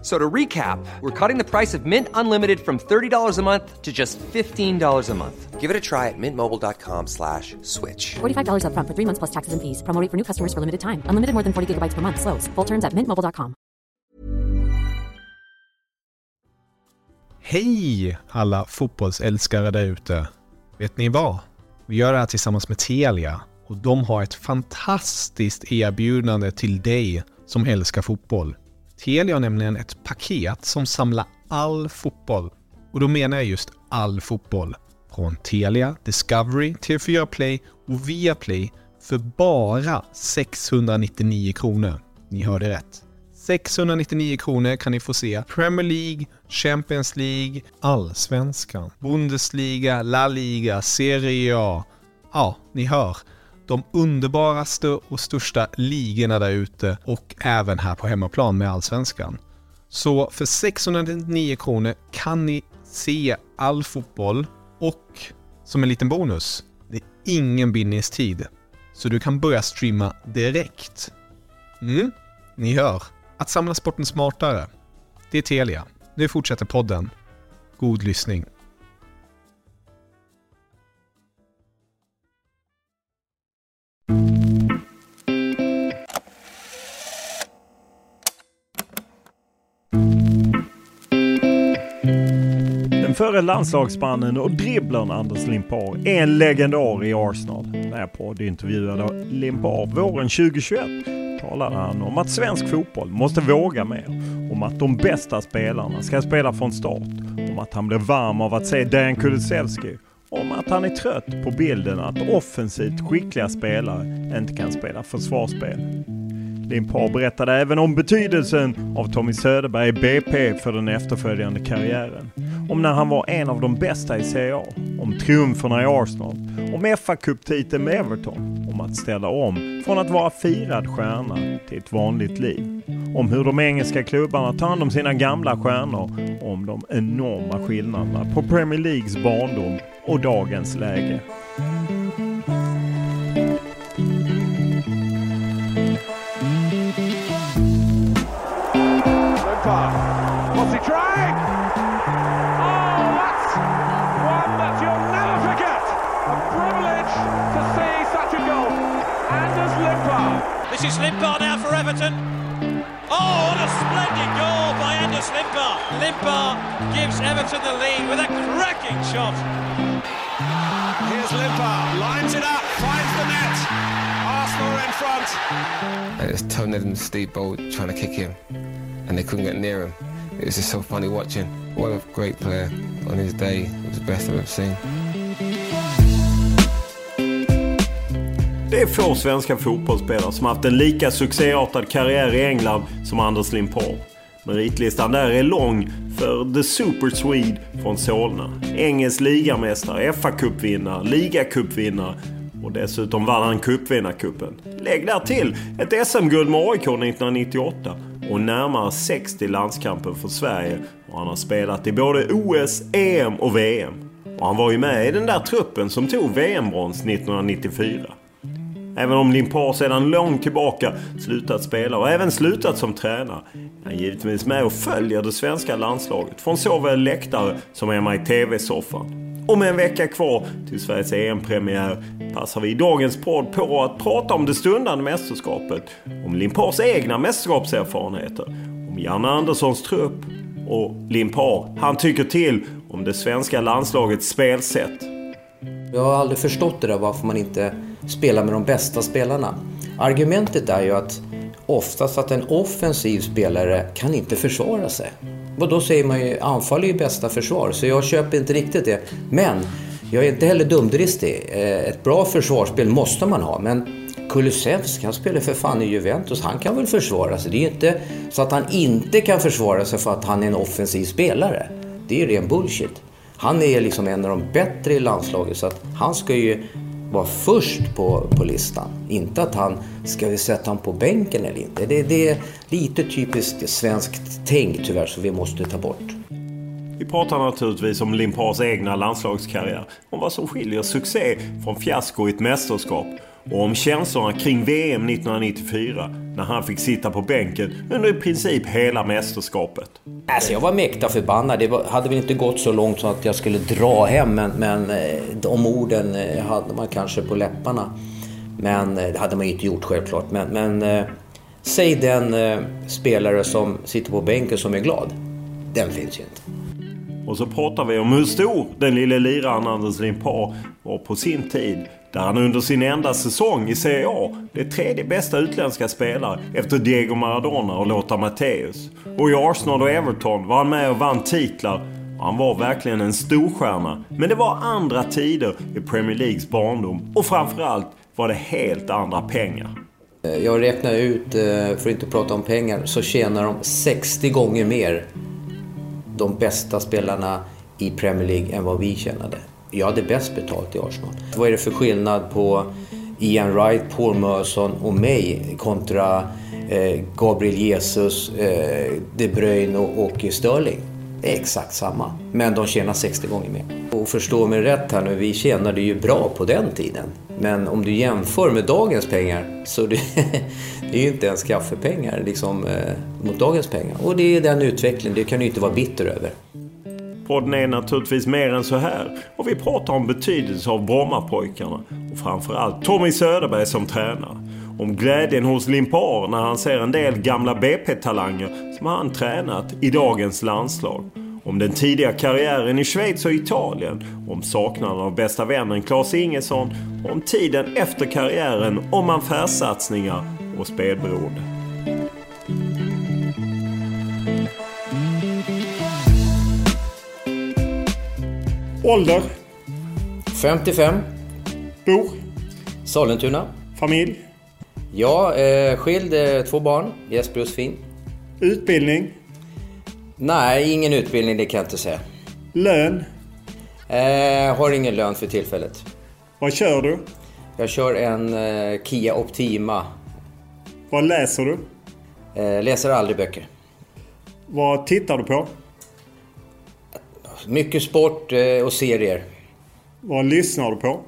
So to recap, we're cutting the price of Mint Unlimited from $30 a month to just $15 a month. Give it a try at mintmobile.com slash switch. $45 up front for three months plus taxes and fees. Promo rate for new customers for limited time. Unlimited more than 40 gigabytes per month. Slows. Full terms at mintmobile.com. Hej alla fotbollsälskare där ute. Vet ni vad? Vi gör det här tillsammans med Telia och de har ett fantastiskt erbjudande till dig som älskar fotboll. Telia har nämligen ett paket som samlar all fotboll. Och då menar jag just all fotboll. Från Telia, Discovery, TV4 Play och Viaplay för bara 699 kronor. Ni hörde rätt. 699 kronor kan ni få se Premier League, Champions League, Allsvenskan, Bundesliga, La Liga, Serie A. Ja, ni hör de underbaraste och största ligorna där ute och även här på hemmaplan med Allsvenskan. Så för 699 kronor kan ni se all fotboll och som en liten bonus, det är ingen bindningstid. Så du kan börja streama direkt. Mm, ni hör. Att samla sporten smartare. Det är Telia. Nu fortsätter podden. God lyssning. Före landslagsmannen och dribblern Anders Limpar en legendar i Arsenal. När jag poddintervjuade Limpar våren 2021 talade han om att svensk fotboll måste våga mer. Om att de bästa spelarna ska spela från start. Om att han blev varm av att se Dejan Kulusevski. Om att han är trött på bilden att offensivt skickliga spelare inte kan spela försvarsspel. Limpar berättade även om betydelsen av Tommy Söderberg i BP för den efterföljande karriären. Om när han var en av de bästa i Serie A. Om triumferna i Arsenal. Om FA-cuptiteln med Everton. Om att ställa om från att vara firad stjärna till ett vanligt liv. Om hur de engelska klubbarna tar hand om sina gamla stjärnor. Om de enorma skillnaderna på Premier Leagues barndom och dagens läge. This is Limpar now for Everton. Oh, what a splendid goal by Anders Limpar. Limpar gives Everton the lead with a cracking shot. Here's Limpar, lines it up, finds the net. Arsenal in front. And it's Tony them steep bowl trying to kick him, and they couldn't get near him. It was just so funny watching. What a great player on his day. It was the best I've ever seen. Det är få svenska fotbollsspelare som haft en lika succéartad karriär i England som Anders Limpar. Meritlistan där är lång för The Super Swede från Solna. Engelsk ligamästare, FA-cupvinnare, ligacupvinnare och dessutom vann han cupvinnarcupen. Lägg där till ett SM-guld med AIK 1998 och närmare 60 landskamper för Sverige. Och han har spelat i både OS, EM och VM. Och han var ju med i den där truppen som tog VM-brons 1994. Även om Limpar sedan långt tillbaka slutat spela och även slutat som tränare är han givetvis med och följer det svenska landslaget från såväl läktare som hemma i TV-soffan. Och med en vecka kvar till Sveriges EM-premiär passar vi i dagens podd på att prata om det stundande mästerskapet, om Limpars egna mästerskapserfarenheter, om Janne Anderssons trupp och Limpar, han tycker till om det svenska landslagets spelsätt. Jag har aldrig förstått det där varför man inte spela med de bästa spelarna. Argumentet är ju att oftast att en offensiv spelare kan inte försvara sig. Och då säger man ju anfall är ju bästa försvar, så jag köper inte riktigt det. Men jag är inte heller dumdristig. Eh, ett bra försvarsspel måste man ha, men Kulusevski, han spelar för fan i Juventus. Han kan väl försvara sig. Det är ju inte så att han inte kan försvara sig för att han är en offensiv spelare. Det är ju ren bullshit. Han är liksom en av de bättre i landslaget så att han ska ju var först på, på listan. Inte att han, ska vi sätta honom på bänken eller inte? Det, det är lite typiskt svenskt tänk tyvärr som vi måste ta bort. Vi pratar naturligtvis om Limpars egna landslagskarriär. Om vad som skiljer succé från fiasko i ett mästerskap. Och om känslorna kring VM 1994 när han fick sitta på bänken under i princip hela mästerskapet. Alltså jag var mäkta förbannad. Det hade väl inte gått så långt så att jag skulle dra hem men, men eh, de orden eh, hade man kanske på läpparna. Men eh, det hade man ju inte gjort självklart. Men, men säg den spelare som sitter på bänken som är glad. Den finns ju inte. Och så pratar vi om hur stor den lille liraren Anders Limpar var på sin tid. Där han under sin enda säsong i Serie A blev tredje bästa utländska spelare efter Diego Maradona och Lothar Matthäus. Och i Arsenal och Everton var han med och vann titlar han var verkligen en storstjärna. Men det var andra tider i Premier Leagues barndom och framförallt var det helt andra pengar. Eh, jag räknar ut, eh, för att inte prata om pengar, så tjänar de 60 gånger mer de bästa spelarna i Premier League än vad vi tjänade. Jag hade bäst betalt i Arsenal. Vad är det för skillnad på Ian Wright, Paul Merson och mig kontra eh, Gabriel Jesus, eh, De Bruyne och, och Sterling? Det är exakt samma. Men de tjänar 60 gånger mer. Och förstå mig rätt här nu, vi tjänade ju bra på den tiden. Men om du jämför med dagens pengar så det, det är ju inte ens kaffepengar liksom, eh, mot dagens pengar. Och det är den utvecklingen, det kan du inte vara bitter över. Podden är naturligtvis mer än så här och vi pratar om betydelsen av Brommapojkarna och framförallt Tommy Söderberg som tränare. Om glädjen hos Limpar när han ser en del gamla BP-talanger som han tränat i dagens landslag. Om den tidiga karriären i Schweiz och Italien. Om saknaden av bästa vännen Claes Ingesson. Om tiden efter karriären, om affärssatsningar och spelberoende. Ålder? 55. Bor? Sollentuna. Familj? Ja, eh, skild, eh, två barn. Jesper och Josefin. Utbildning? Nej, ingen utbildning, det kan jag inte säga. Lön? Eh, har ingen lön för tillfället. Vad kör du? Jag kör en eh, Kia Optima. Vad läser du? Eh, läser aldrig böcker. Vad tittar du på? Mycket sport eh, och serier. Vad lyssnar du på?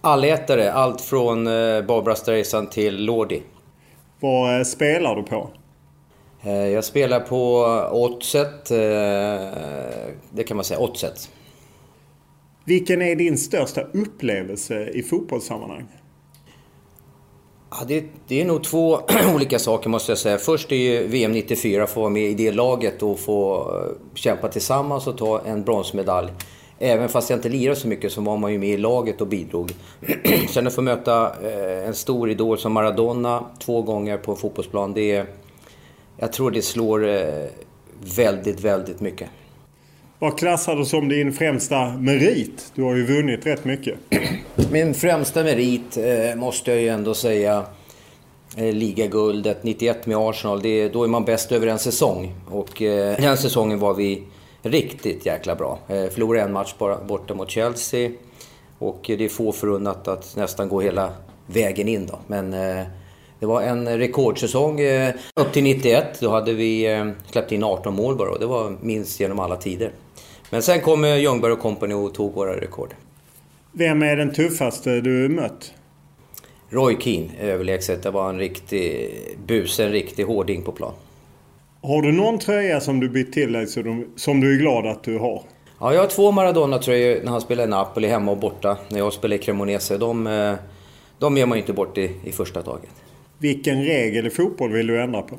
Allätare, allt från eh, Barbara Streisand till Lordi. Vad eh, spelar du på? Jag spelar på Oddset, det kan man säga, Oddset. Vilken är din största upplevelse i fotbollssammanhang? Ja, det, det, är nog två olika saker måste jag säga. Först är ju VM 94, få vara med i det laget och få eh, kämpa tillsammans och ta en bronsmedalj. Även fast jag inte lirade så mycket så var man ju med i laget och bidrog. Sen att få möta eh, en stor idol som Maradona två gånger på en fotbollsplan, det är... Jag tror det slår eh, väldigt, väldigt mycket. Vad klassar du som din främsta merit? Du har ju vunnit rätt mycket. Min främsta merit eh, måste jag ju ändå säga eh, ligaguldet 91 med Arsenal. Det, då är man bäst över en säsong. Och eh, den säsongen var vi riktigt jäkla bra. Eh, förlorade en match bara borta mot Chelsea. Och det är få förunnat att nästan gå hela vägen in då. Men eh, det var en rekordsäsong eh, upp till 91. Då hade vi eh, släppt in 18 mål bara och det var minst genom alla tider. Men sen kom Ljungberg och Company och tog våra rekord. Vem är den tuffaste du mött? Roy Keane, överlägset. Det var en riktig bus, en riktig hårding på plan. Har du någon tröja som du bytt till dig som du är glad att du har? Ja, jag har två Maradona-tröjor när han spelar i Napoli, hemma och borta. När jag spelar i Cremonese. De, eh, de ger man ju inte bort i, i första taget. Vilken regel i fotboll vill du ändra på?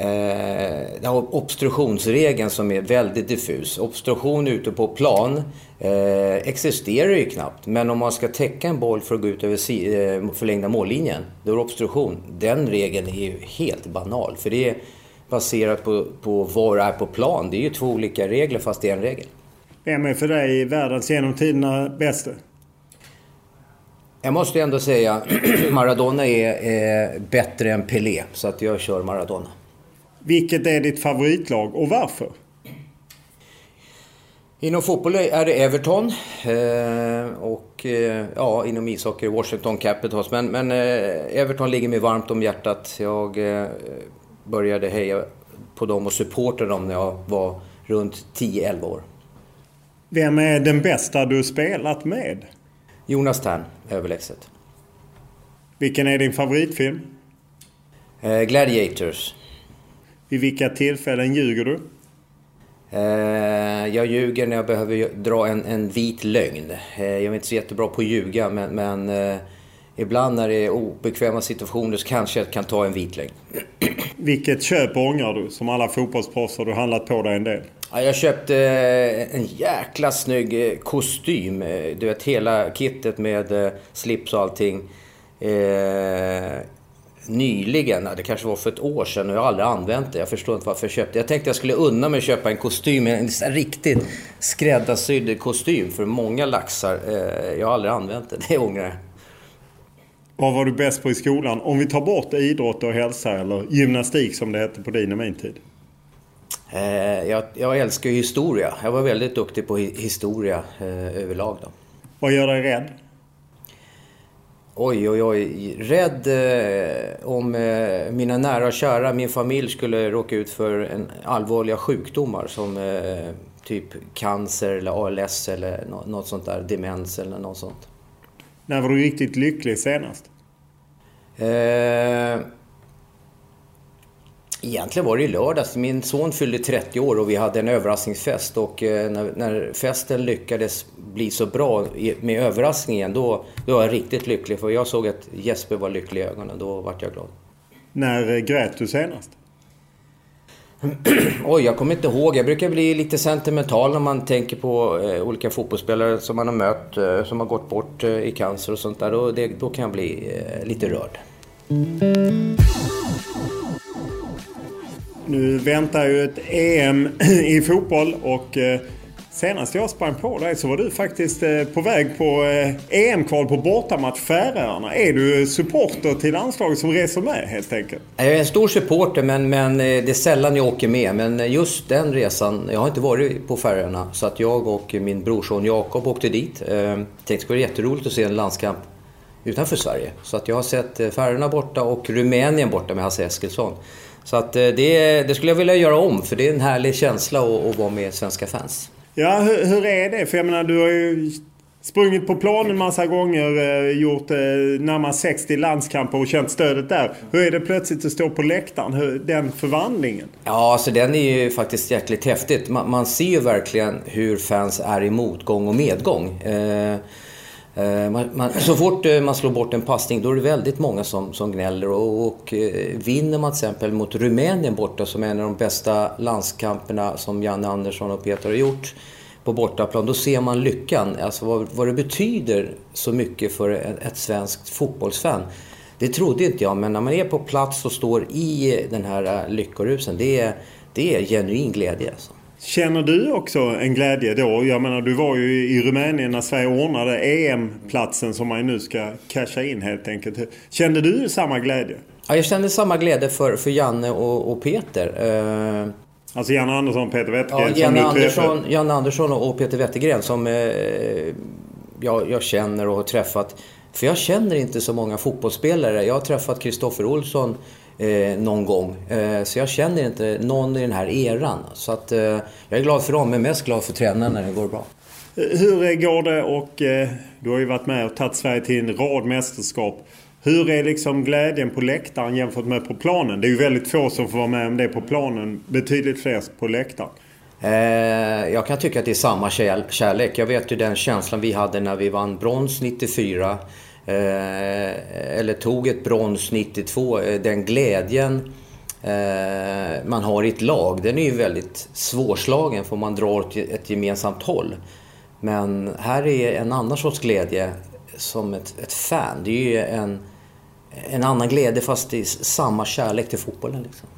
Eh, obstruktionsregeln som är väldigt diffus. Obstruktion ute på plan eh, existerar ju knappt. Men om man ska täcka en boll för att gå ut över si eh, förlängda mållinjen, då är det obstruktion. Den regeln är ju helt banal. För det är baserat på, på var är på plan. Det är ju två olika regler fast det är en regel. Vem är för dig världens genom tiderna bästa? Jag måste ändå säga Maradona är, är bättre än Pelé. Så att jag kör Maradona. Vilket är ditt favoritlag och varför? Inom fotboll är det Everton eh, och eh, ja, inom ishockey Washington Capitals. Men, men eh, Everton ligger mig varmt om hjärtat. Jag började heja på dem och supporta dem när jag var runt 10-11 år. Vem är den bästa du spelat med? Jonas Tern, överlägset. Vilken är din favoritfilm? Gladiators. Vid vilka tillfällen ljuger du? Eh, jag ljuger när jag behöver dra en, en vit lögn. Eh, jag är inte så jättebra på att ljuga men, men eh, ibland när det är obekväma situationer så kanske jag kan ta en vit lögn. Vilket köp ångrar du? Som alla fotbollsproffs har du handlat på dig en del. Ja, jag köpte en jäkla snygg kostym. Du vet hela kittet med slips och allting nyligen, det kanske var för ett år sedan och jag har aldrig använt det. Jag förstår inte varför jag köpte Jag tänkte jag skulle unna mig att köpa en kostym, en riktigt skräddarsydd kostym för många laxar. Eh, jag har aldrig använt det, det ångrar jag. Vad var du bäst på i skolan? Om vi tar bort idrott och hälsa eller gymnastik som det hette på din och min tid. Eh, jag, jag älskar historia. Jag var väldigt duktig på historia eh, överlag. Då. Vad gör dig rädd? Oj, oj, oj. Rädd eh, om eh, mina nära och kära, min familj skulle råka ut för en allvarliga sjukdomar som eh, typ cancer eller ALS eller något sånt där, demens eller något sånt. När var du riktigt lycklig senast? Egentligen var det i lördags. Min son fyllde 30 år och vi hade en överraskningsfest. Och eh, när, när festen lyckades bli så bra med överraskningen, då, då var jag riktigt lycklig. För jag såg att Jesper var lycklig i ögonen. Då vart jag glad. När eh, grät du senast? Oj, jag kommer inte ihåg. Jag brukar bli lite sentimental när man tänker på eh, olika fotbollsspelare som man har mött, eh, som har gått bort eh, i cancer och sånt där. Då, det, då kan jag bli lite rörd. Nu väntar ju ett EM i fotboll och eh, senast jag sprang på dig så var du faktiskt eh, på väg på eh, e EM-kval på bortamatch Färöarna. Är du supporter till landslaget som reser med helt enkelt? Jag är en stor supporter men, men det är sällan jag åker med. Men just den resan, jag har inte varit på Färöarna så att jag och min brorson Jakob åkte dit. Jag tänkte det skulle vara jätteroligt att se en landskamp utanför Sverige. Så att jag har sett Färöarna borta och Rumänien borta med Hasse Eskilsson. Så att eh, det, det, skulle jag vilja göra om för det är en härlig känsla att, att vara med svenska fans. Ja, hur, hur, är det? För jag menar, du har ju sprungit på plan en massa gånger, eh, gjort eh, närmare 60 landskamper och känt stödet där. Hur är det plötsligt att stå på läktaren? Hur, den förvandlingen? Ja, alltså den är ju faktiskt jäkligt häftigt. Man, man ser ju verkligen hur fans är i motgång och medgång. Eh, Eh, man, man, så fort eh, man slår bort en passning då är det väldigt många som, som gnäller. Och, och eh, vinner man till exempel mot Rumänien borta som är en av de bästa landskamperna som Janne Andersson och Peter har gjort på bortaplan, då ser man lyckan. Alltså vad, vad det betyder så mycket för ett svenskt fotbollsfan. Det trodde inte jag, men när man är på plats och står i den här lyckorusen, det är, det är genuin glädje. Alltså. Känner du också en glädje då? Jag menar du var ju i Rumänien när Sverige ordnade EM-platsen som man nu ska casha in helt enkelt. Kände du samma glädje? Ja, jag kände samma glädje för, för Janne och, och Peter. Uh... Alltså Janne Andersson och Peter Wettergren? Ja, Janne, Andersson, Janne Andersson och Peter Wettergren som eh, jag, jag, känner och har träffat. För jag känner inte så många fotbollsspelare. Jag har träffat Kristoffer Olsson eh, någon gång. Eh, så jag känner inte någon i den här eran. Så att, eh, jag är glad för dem, men mest glad för tränaren när det går bra. Hur går det och eh, du har ju varit med och tagit Sverige till en rad mästerskap. Hur är liksom glädjen på läktaren jämfört med på planen? Det är ju väldigt få som får vara med om det på planen. Betydligt fler på läktaren. Eh, jag kan tycka att det är samma kärlek. Jag vet ju den känslan vi hade när vi vann brons 94. Eh, eller tog ett brons 92. Eh, den glädjen eh, man har i ett lag, den är ju väldigt svårslagen för man drar åt ett gemensamt håll. Men här är en annan sorts glädje som ett, ett fan. Det är ju en, en annan glädje fast det är samma kärlek till fotbollen. Liksom.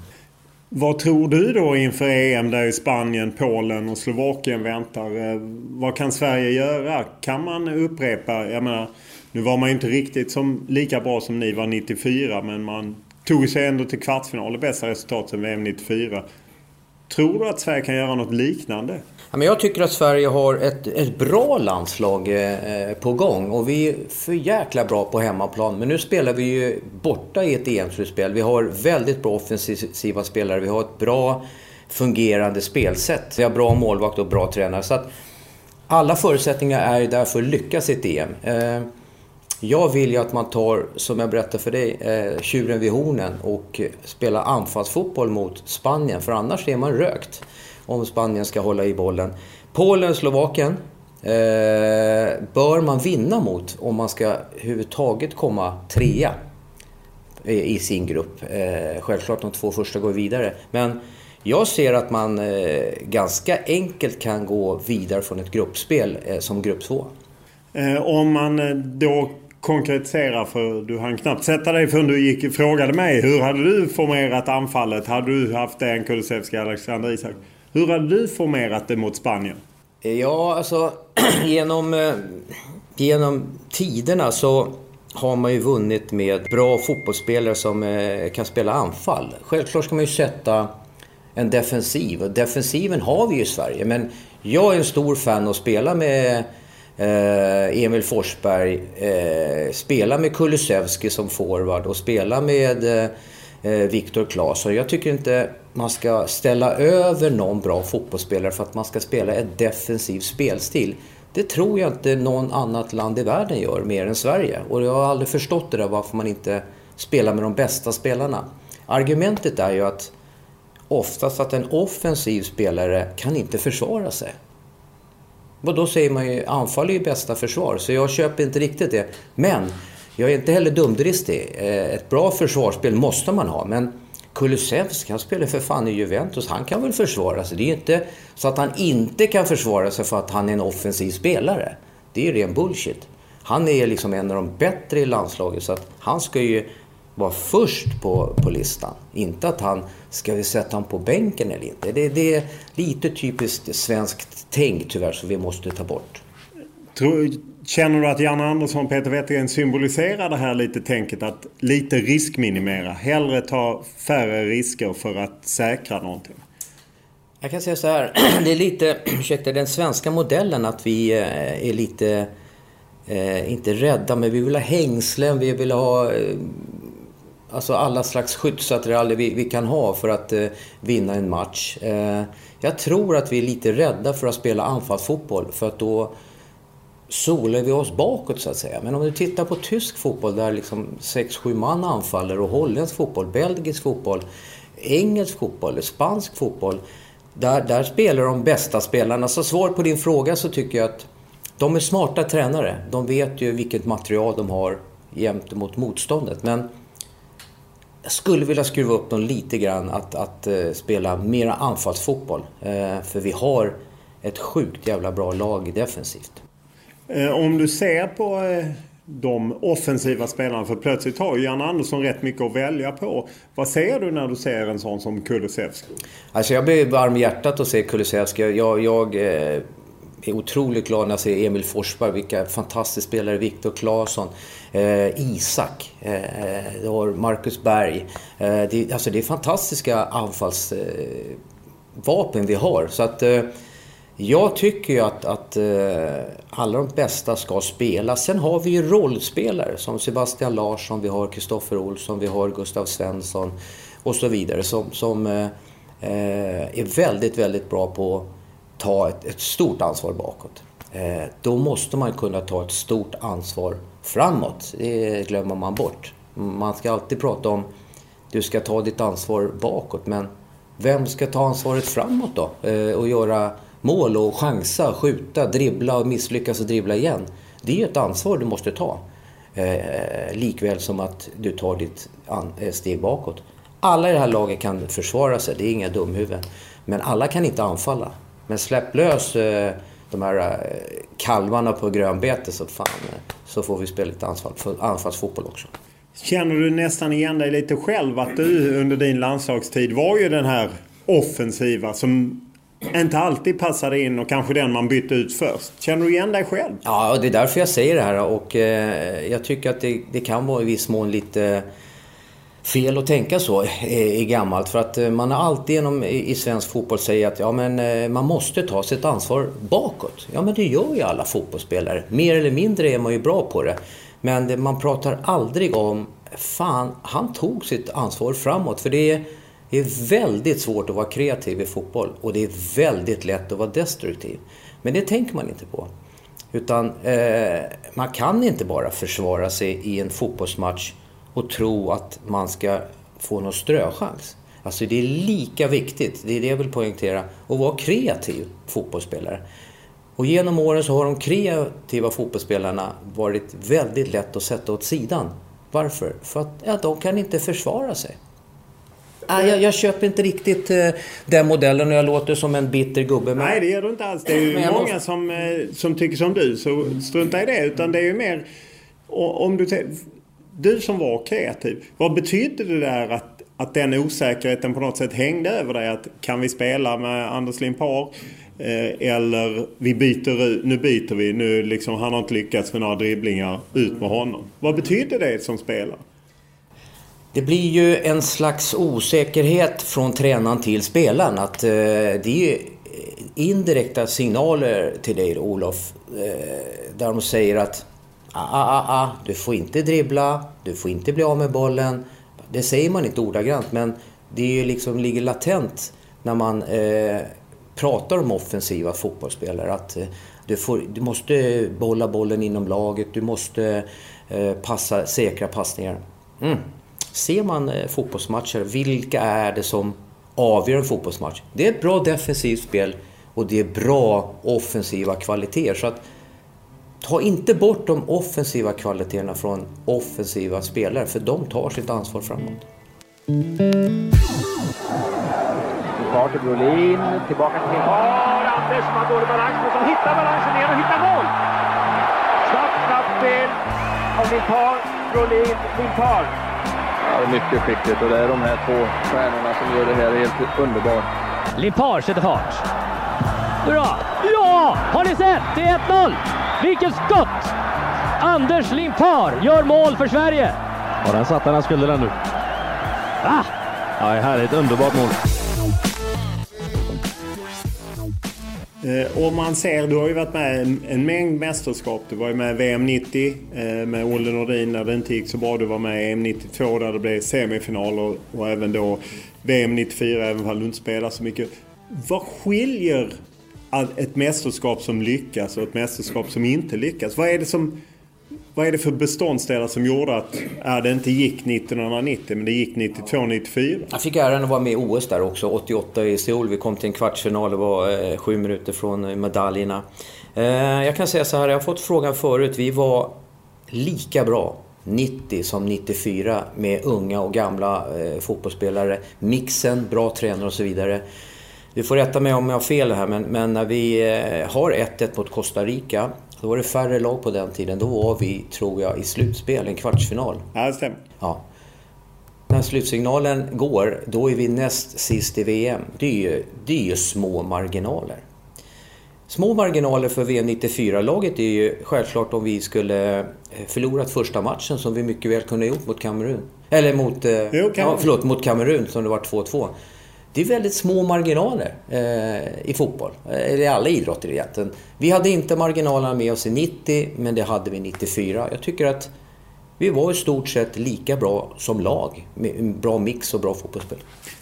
Vad tror du då inför EM där i Spanien, Polen och Slovakien väntar? Vad kan Sverige göra? Kan man upprepa? Jag menar, nu var man ju inte riktigt som, lika bra som ni var 94 men man tog sig ändå till kvartsfinal. Det bästa resultatet sedan VM 94. Tror du att Sverige kan göra något liknande? Ja, men jag tycker att Sverige har ett, ett bra landslag eh, på gång och vi är för jäkla bra på hemmaplan. Men nu spelar vi ju borta i ett EM-slutspel. Vi har väldigt bra offensiva spelare. Vi har ett bra fungerande spelsätt. Vi har bra målvakt och bra tränare. Så att alla förutsättningar är där för att lyckas i ett EM. Eh, jag vill ju att man tar, som jag berättade för dig, eh, tjuren vid hornen och spelar anfallsfotboll mot Spanien. För annars är man rökt om Spanien ska hålla i bollen. Polen, Slovakien eh, bör man vinna mot om man ska överhuvudtaget komma trea i sin grupp. Eh, självklart de två första går vidare. Men jag ser att man eh, ganska enkelt kan gå vidare från ett gruppspel eh, som grupp två. Eh, om man eh, då konkretisera, för du hann knappt sätta dig förrän du gick frågade mig. Hur hade du formerat anfallet? Hade du haft en Kulusevski, Alexander Isak? Hur hade du formerat det mot Spanien? Eh, ja, alltså genom, eh, genom tiderna så har man ju vunnit med bra fotbollsspelare som eh, kan spela anfall. Självklart ska man ju sätta en defensiv och defensiven har vi ju i Sverige. Men jag är en stor fan att spela med Eh, Emil Forsberg, eh, spela med Kulusevski som forward och spela med eh, Viktor Claesson. Jag tycker inte man ska ställa över någon bra fotbollsspelare för att man ska spela ett defensiv spelstil. Det tror jag inte någon annat land i världen gör mer än Sverige. Och jag har aldrig förstått det där varför man inte spelar med de bästa spelarna. Argumentet är ju att oftast att en offensiv spelare kan inte försvara sig. Och då säger man ju anfall är ju bästa försvar, så jag köper inte riktigt det. Men jag är inte heller dumdristig. Eh, ett bra försvarsspel måste man ha, men Kulusevski, han spelar för fan i Juventus. Han kan väl försvara sig. Det är ju inte så att han inte kan försvara sig för att han är en offensiv spelare. Det är ju ren bullshit. Han är liksom en av de bättre i landslaget så att han ska ju vara först på, på listan. Inte att han, ska vi sätta honom på bänken eller inte? Det, det är lite typiskt svenskt tänk tyvärr som vi måste ta bort. Tror, Känner du att Janne Andersson och Peter Wettergren symboliserar det här lite tänket att lite riskminimera? Hellre ta färre risker för att säkra någonting? Jag kan säga så här. Det är lite, ursäkta, den svenska modellen att vi eh, är lite, eh, inte rädda, men vi vill ha hängslen, vi vill ha eh, alltså alla slags skyddsattiraljer vi, vi kan ha för att eh, vinna en match. Jag tror att vi är lite rädda för att spela anfallsfotboll för att då solar vi oss bakåt så att säga. Men om du tittar på tysk fotboll där liksom 6-7 man anfaller och holländsk fotboll, belgisk fotboll, engelsk fotboll, spansk fotboll. Där, där spelar de bästa spelarna. Så svar på din fråga så tycker jag att de är smarta tränare. De vet ju vilket material de har gentemot mot motståndet. Men jag skulle vilja skruva upp dem lite grann att, att uh, spela mera anfallsfotboll. Uh, för vi har ett sjukt jävla bra lag defensivt. Eh, om du ser på de offensiva spelarna, för plötsligt har ju Jan Andersson rätt mycket att välja på. Vad ser du när du ser en sån som Kulusevski? Alltså jag blir varm i hjärtat att se Kulusevski. Jag, jag är otroligt glad när jag ser Emil Forsberg, vilka fantastiska spelare. Viktor Claesson, eh, Isak, eh, Marcus Berg. Eh, det, alltså det är fantastiska anfallsvapen vi har. Så att eh, jag tycker ju att, att eh, alla de bästa ska spela. Sen har vi ju rollspelare som Sebastian Larsson, vi har Kristoffer Olsson, vi har Gustav Svensson och så vidare som, som eh, är väldigt, väldigt bra på ta ett, ett stort ansvar bakåt. Eh, då måste man kunna ta ett stort ansvar framåt. Det glömmer man bort. Man ska alltid prata om du ska ta ditt ansvar bakåt men vem ska ta ansvaret framåt då? Eh, och göra mål och chansa, skjuta, dribbla och misslyckas och dribbla igen. Det är ett ansvar du måste ta. Eh, likväl som att du tar ditt eh, steg bakåt. Alla i det här laget kan försvara sig, det är inga dumhuvuden. Men alla kan inte anfalla. Men släpp lös eh, de här eh, kalvarna på grönbete så, fan, eh, så får vi spela lite anfall, anfallsfotboll också. Känner du nästan igen dig lite själv att du under din landslagstid var ju den här offensiva som inte alltid passade in och kanske den man bytte ut först. Känner du igen dig själv? Ja, det är därför jag säger det här och jag tycker att det, det, kan vara i viss mån lite fel att tänka så i, gammalt. För att eh, man har alltid genom, i, svensk fotboll säger att ja, men, eh, man måste ta sitt ansvar bakåt. Ja, men det gör ju alla fotbollsspelare. Mer eller mindre är man ju bra på det. Men man pratar aldrig om, fan, han tog sitt ansvar framåt. För det är det är väldigt svårt att vara kreativ i fotboll och det är väldigt lätt att vara destruktiv. Men det tänker man inte på. Utan eh, man kan inte bara försvara sig i en fotbollsmatch och tro att man ska få någon ströchans. Alltså det är lika viktigt, det är det jag vill poängtera, att vara kreativ fotbollsspelare. Och genom åren så har de kreativa fotbollsspelarna varit väldigt lätt att sätta åt sidan. Varför? För att ja, de kan inte försvara sig. Jag, jag, köper inte riktigt eh, den modellen och jag låter som en bitter gubbe. Men... Nej, det gör du inte alls. Det är ju många måste... som, eh, som tycker som du, så strunta i det. Utan det är ju mer... Om du, du som var kreativ, vad betydde det där att, att den osäkerheten på något sätt hängde över dig? Att kan vi spela med Anders Limpar? Eh, eller vi byter ut, nu byter vi, nu liksom, han har inte lyckats med några dribblingar, ut med honom. Vad betyder det som spelare? Det blir ju en slags osäkerhet från tränaren till spelaren. Att, eh, det är ju indirekta signaler till dig Olof. Eh, där de säger att Ah, ah, ah, ah, du får inte dribbla, du får inte bli av med bollen. Det säger man inte ordagrant men det är ju liksom, ligger latent när man eh, pratar om offensiva fotbollsspelare. Att eh, du, får, du måste bolla bollen inom laget, du måste eh, passa säkra passningar. Mm. Ser man eh, fotbollsmatcher, vilka är det som avgör en fotbollsmatch? Det är ett bra defensivt spel och det är bra offensiva kvaliteter. Så att ta inte bort de offensiva kvaliteterna från offensiva spelare, för de tar sitt ansvar framåt. Kvar till Brolin, tillbaka till Limpar. Anders som har dålig balans, men som hittar balansen igen och hittar mål. Snabbt, snabbt spel av Limpar, Brolin, Limpar. Ja, mycket skickligt och det är de här två stjärnorna som gör det här helt underbart. Limpar sätter fart. Bra! Ja! Har ni sett? Det är 1-0! Vilket skott! Anders Limpar gör mål för Sverige. Ja, den satt där han skulle den nu. Va? Ja, härligt. Underbart mål. Eh, och man ser, du har ju varit med en, en mängd mästerskap. Du var ju med VM 90 eh, med Olle Nordin när det inte gick så bra. Du var med i EM 92 där det blev semifinaler och även då VM 94 även om du inte spelar så mycket. Vad skiljer ett mästerskap som lyckas och ett mästerskap som inte lyckas? Vad är det som vad är det för beståndsdelar som gjorde att äh, det inte gick 1990 men det gick 92-94? Jag fick äran att vara med i OS där också, 88 i Seoul. Vi kom till en kvartsfinal, det var eh, sju minuter från eh, medaljerna. Eh, jag kan säga så här, jag har fått frågan förut. Vi var lika bra 90 som 94 med unga och gamla eh, fotbollsspelare. Mixen, bra tränare och så vidare. Du får rätta mig om jag har fel här men, men när vi eh, har 1-1 mot Costa Rica då var det färre lag på den tiden. Då var vi, tror jag, i slutspel, en kvartsfinal. Ja, det stämmer. Ja. När slutsignalen går, då är vi näst sist i VM. Det är ju, det är ju små marginaler. Små marginaler för VM 94-laget är ju självklart om vi skulle eh, förlorat första matchen som vi mycket väl kunde ha gjort mot Kamerun. Eller mot, eh, jo, ja, förlåt, mot Kamerun som det var 2-2. Det är väldigt små marginaler eh, i fotboll, eh, eller i alla idrotter egentligen. Vi hade inte marginalerna med oss i 90, men det hade vi 94. Jag tycker att vi var i stort sett lika bra som lag, med en bra mix och bra fotbollsspel.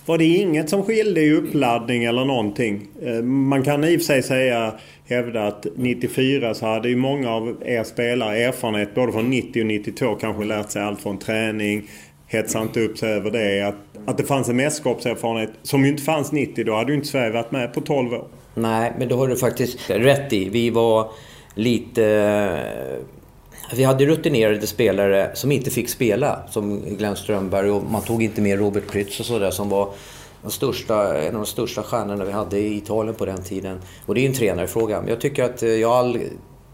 Var det inget som skilde i uppladdning eller någonting? Eh, man kan i och för sig säga, hävda att 94 så hade ju många av er spelare erfarenhet både från 90 och 92 kanske lärt sig allt från träning, Hetsa inte upp sig över det. Att, att det fanns en mästerskapserfarenhet som ju inte fanns 90. Då hade ju inte Sverige varit med på 12 år. Nej, men det har du faktiskt rätt i. Vi var lite... Vi hade rutinerade spelare som inte fick spela, som Glenn Strömberg och man tog inte med Robert Prytz och sådär som var den största, en av de största stjärnorna vi hade i Italien på den tiden. Och det är ju en tränarfråga. Men jag tycker att eh, jag har all,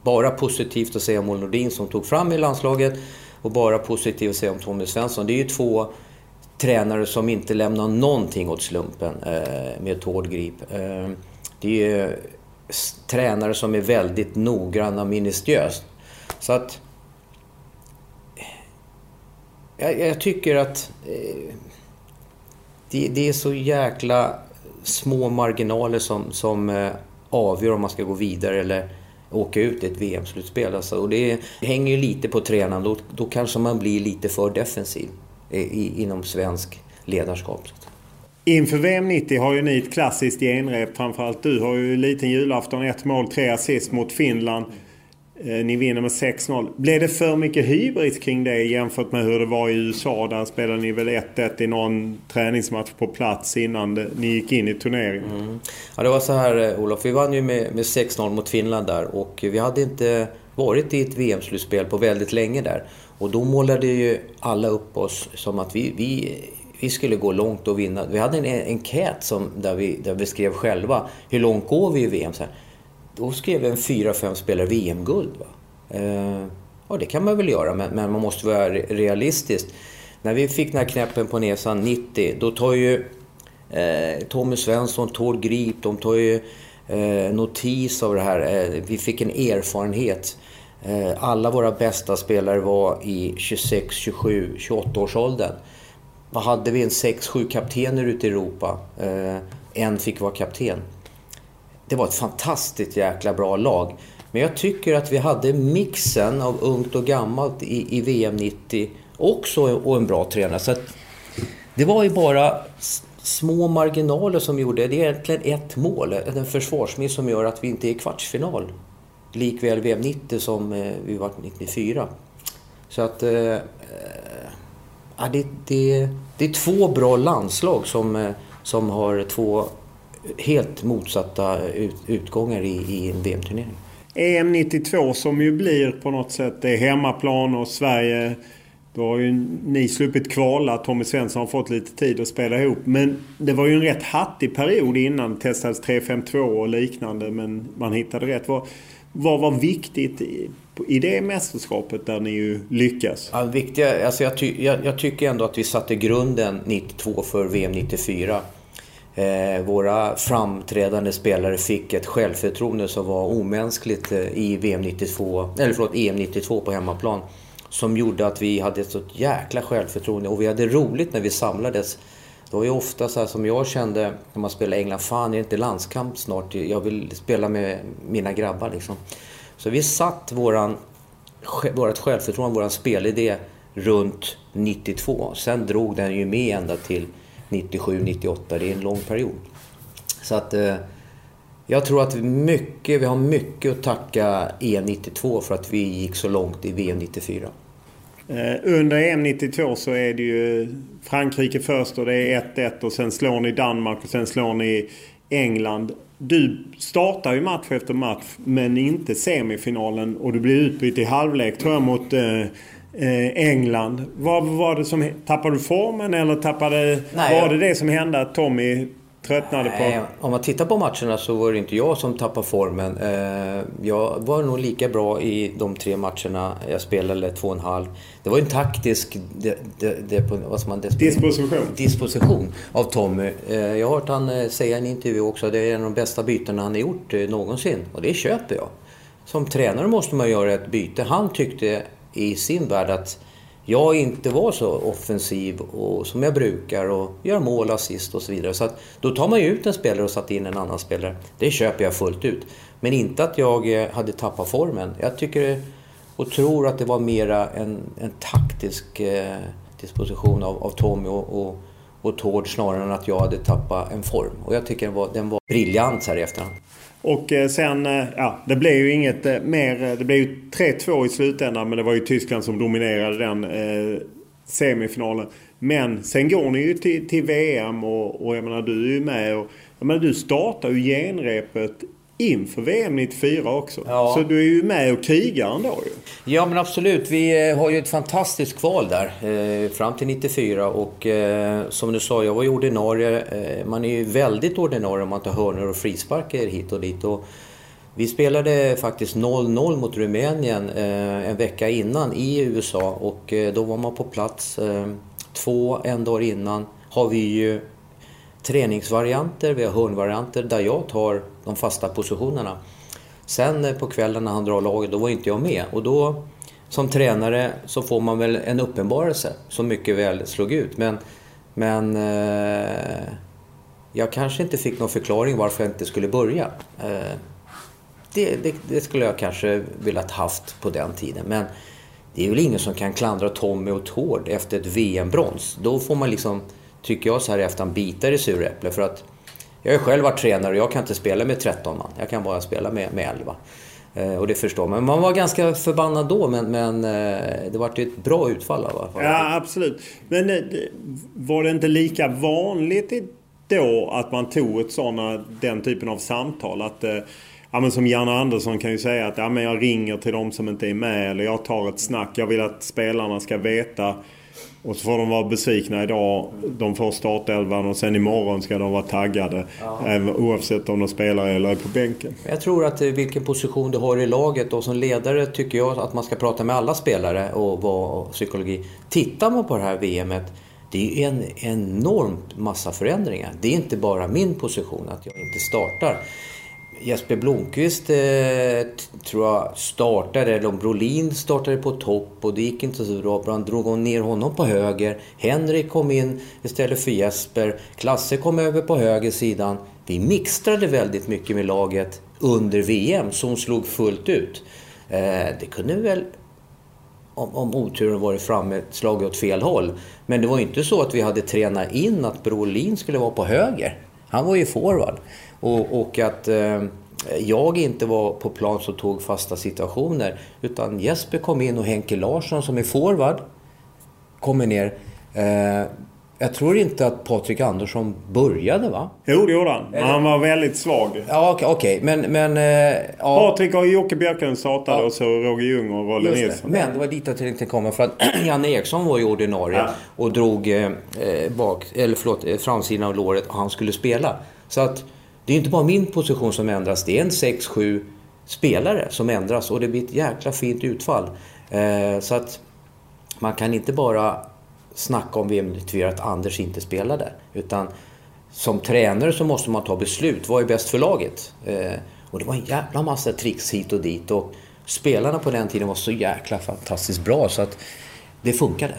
bara positivt att säga om Olle Nordin som tog fram i landslaget och bara positivt att säga om Tommy Svensson. Det är ju två tränare som inte lämnar någonting åt slumpen eh, med ett hård grip. Eh, det är ju tränare som är väldigt noggranna och minutiöst. Så att... Eh, jag, jag tycker att eh, det, det, är så jäkla små marginaler som, som eh, avgör om man ska gå vidare eller åka ut i ett VM-slutspel. Alltså, och det, hänger ju lite på tränaren. Då, då kanske man blir lite för defensiv i, inom svensk ledarskap. Inför VM 90 har ju ni ett klassiskt genrep. Framförallt du har ju liten julafton, ett mål, tre assist mot Finland. Eh, ni vinner med 6-0. Blev det för mycket hybris kring det jämfört med hur det var i USA? Där spelade ni väl 1-1 i någon träningsmatch på plats innan ni gick in i turneringen. Mm. Ja, det var så här eh, Olof. Vi vann ju med, med 6-0 mot Finland där och vi hade inte varit i ett VM-slutspel på väldigt länge där. Och då målade ju alla upp oss som att vi, vi, vi skulle gå långt och vinna. Vi hade en enkät som, där, vi, där vi skrev själva hur långt går vi i VM. Så här då skrev en fyra, fem spelare VM-guld. Eh, ja, det kan man väl göra, men, men man måste vara realistisk. När vi fick den här knäppen på näsan 90, då tar ju eh, Tommy Svensson, Tord Grip, de tar ju eh, notis av det här. Eh, vi fick en erfarenhet. Eh, alla våra bästa spelare var i 26, 27, 28 års åldern. Vad hade vi? En 6-7 kaptener ute i Europa. Eh, en fick vara kapten det var ett fantastiskt jäkla bra lag. Men jag tycker att vi hade mixen av ungt och gammalt i, i VM 90 också och en bra tränare. Så det var ju bara små marginaler som gjorde, det är egentligen ett mål, en försvarsmiss som gör att vi inte är i kvartsfinal. Likväl VM 90 som eh, vi var 94. Så att... Äh, det, det, det är två bra landslag som, som har två helt motsatta ut, utgångar i, i en VM-turnering. EM 92 som ju blir på något sätt det är hemmaplan och Sverige då har ju ni sluppit kvala. Tommy Svensson har fått lite tid att spela ihop. Men det var ju en rätt hattig period innan. Det testades 3-5-2 och liknande men man hittade rätt. Vad, vad var viktigt i, i det mästerskapet där ni ju lyckas? Ja, viktiga, alltså jag, ty, jag, jag tycker ändå att vi satte grunden 92 för VM 94. Eh, våra framträdande spelare fick ett självförtroende som var omänskligt eh, i VM 92, eller förlåt, EM 92 på hemmaplan. Som gjorde att vi hade ett sånt jäkla självförtroende och vi hade roligt när vi samlades. Det var ju ofta så här som jag kände när man spelade England, fan är det inte landskamp snart? Jag vill spela med mina grabbar liksom. Så vi satt våran, vårat självförtroende, våran spelidé runt 92. Sen drog den ju med ända till 97, 98. Det är en lång period. Så att eh, jag tror att mycket, vi har mycket att tacka EM 92 för att vi gick så långt i VM 94. Eh, under EM 92 så är det ju Frankrike först och det är 1-1 och sen slår ni Danmark och sen slår ni England. Du startar ju match efter match men inte semifinalen och du blir utbytt i halvlek tror jag mot Eh, England. Vad var det som... Tappade du formen eller tappade... Nej, var det det som hände att Tommy tröttnade på... Om man tittar på matcherna så var det inte jag som tappade formen. Eh, jag var nog lika bra i de tre matcherna jag spelade, två och en halv. Det var en taktisk de, de, de, vad man, disposition. disposition av Tommy. Eh, jag har hört han säga i en intervju också att det är en av de bästa bytena han har gjort någonsin. Och det köper jag. Som tränare måste man göra ett byte. Han tyckte i sin värld att jag inte var så offensiv och, som jag brukar och gör mål, assist och så vidare. Så att, då tar man ju ut en spelare och sätter in en annan spelare. Det köper jag fullt ut. Men inte att jag eh, hade tappat formen. Jag tycker eh, och tror att det var mera en, en taktisk eh, disposition av, av Tommy och, och, och Tord snarare än att jag hade tappat en form. Och jag tycker den var, den var briljant så här i efterhand. Och eh, sen, eh, ja, det blev ju inget eh, mer. Det blev ju 3-2 i slutändan men det var ju Tyskland som dominerade den. semifinalen. Men sen går ni ju till, till VM och, och jag menar du är ju med och jag menar, du startar ju genrepet inför VM 94 också. Ja. Så du är ju med och krigar ändå ju. Ja men absolut. Vi eh, har ju ett fantastiskt kval där eh, fram till 94 och eh, som du sa, jag var ju ordinarie. Eh, man är ju väldigt ordinarie om man tar hörnor och frisparker hit och dit. Och vi spelade faktiskt 0-0 mot Rumänien en vecka innan i USA och då var man på plats två, en dag innan har vi ju träningsvarianter, vi har hörnvarianter där jag tar de fasta positionerna. Sen eh, på kvällen när han drar laget, då var inte jag med. Och då, som tränare, så får man väl en uppenbarelse som mycket väl slog ut. Men, men eh, jag kanske inte fick någon förklaring varför jag inte skulle börja. Eh, det, det, det, skulle jag kanske velat haft på den tiden. Men det är väl ingen som kan klandra Tommy och Tord efter ett VM-brons. Då får man liksom, tycker jag så här i efterhand, bitar i suräpple. För att jag har själv varit tränare och jag kan inte spela med 13 man. Jag kan bara spela med, med 11. Eh, och det förstår man. Man var ganska förbannad då men, men eh, det var ett bra utfall i alla fall. Ja, absolut. Men eh, var det inte lika vanligt då att man tog ett såna, den typen av samtal? Att, eh, ja, men som Janne Andersson kan ju säga att ja, men jag ringer till de som inte är med eller jag tar ett snack. Jag vill att spelarna ska veta. Och så får de vara besvikna idag. De får startelvan och sen imorgon ska de vara taggade. Ja. Oavsett om de spelar eller är på bänken. Jag tror att eh, vilken position du har i laget och som ledare tycker jag att man ska prata med alla spelare och vad psykologi. Tittar man på det här VMet det är en enormt massa förändringar. Det är inte bara min position att jag inte startar. Jesper Blomqvist eh, tror jag startade, eller om Brolin startade på topp och det gick inte så bra. Han drog ner honom på höger. Henrik kom in istället för Jesper. Klasse kom över på höger sidan. Vi mixtrade väldigt mycket med laget under VM som slog fullt ut. Eh, det kunde väl om, om oturen varit framme, slagit åt fel håll. Men det var ju inte så att vi hade tränat in att Brolin skulle vara på höger. Han var ju forward. Och, och att eh, jag inte var på plan som tog fasta situationer. Utan Jesper kom in och Henke Larsson som är forward kommer ner. Eh, jag tror inte att Patrik Andersson började va? Jo, det gjorde han. Men han var väldigt svag. Ja, okej. Okay, Men... men eh, ja. Patrik och Jocke Björklund startade ja. och så Roger Ljung och Rolle Nilsson. Men det var dit jag tänkte komma. För att Janne Eriksson var ju ordinarie ja. och drog eh, bak, eller förlåt, framsidan av låret och han skulle spela. Så att det är inte bara min position som ändras. Det är en 6-7 spelare som ändras och det blir ett jäkla fint utfall. Eh, så att man kan inte bara snacka om VM 94 att Anders inte spelade. Utan som tränare så måste man ta beslut. Vad är bäst för laget? Eh, och det var en jävla massa tricks hit och dit. Och spelarna på den tiden var så jäkla fantastiskt bra så att det funkade.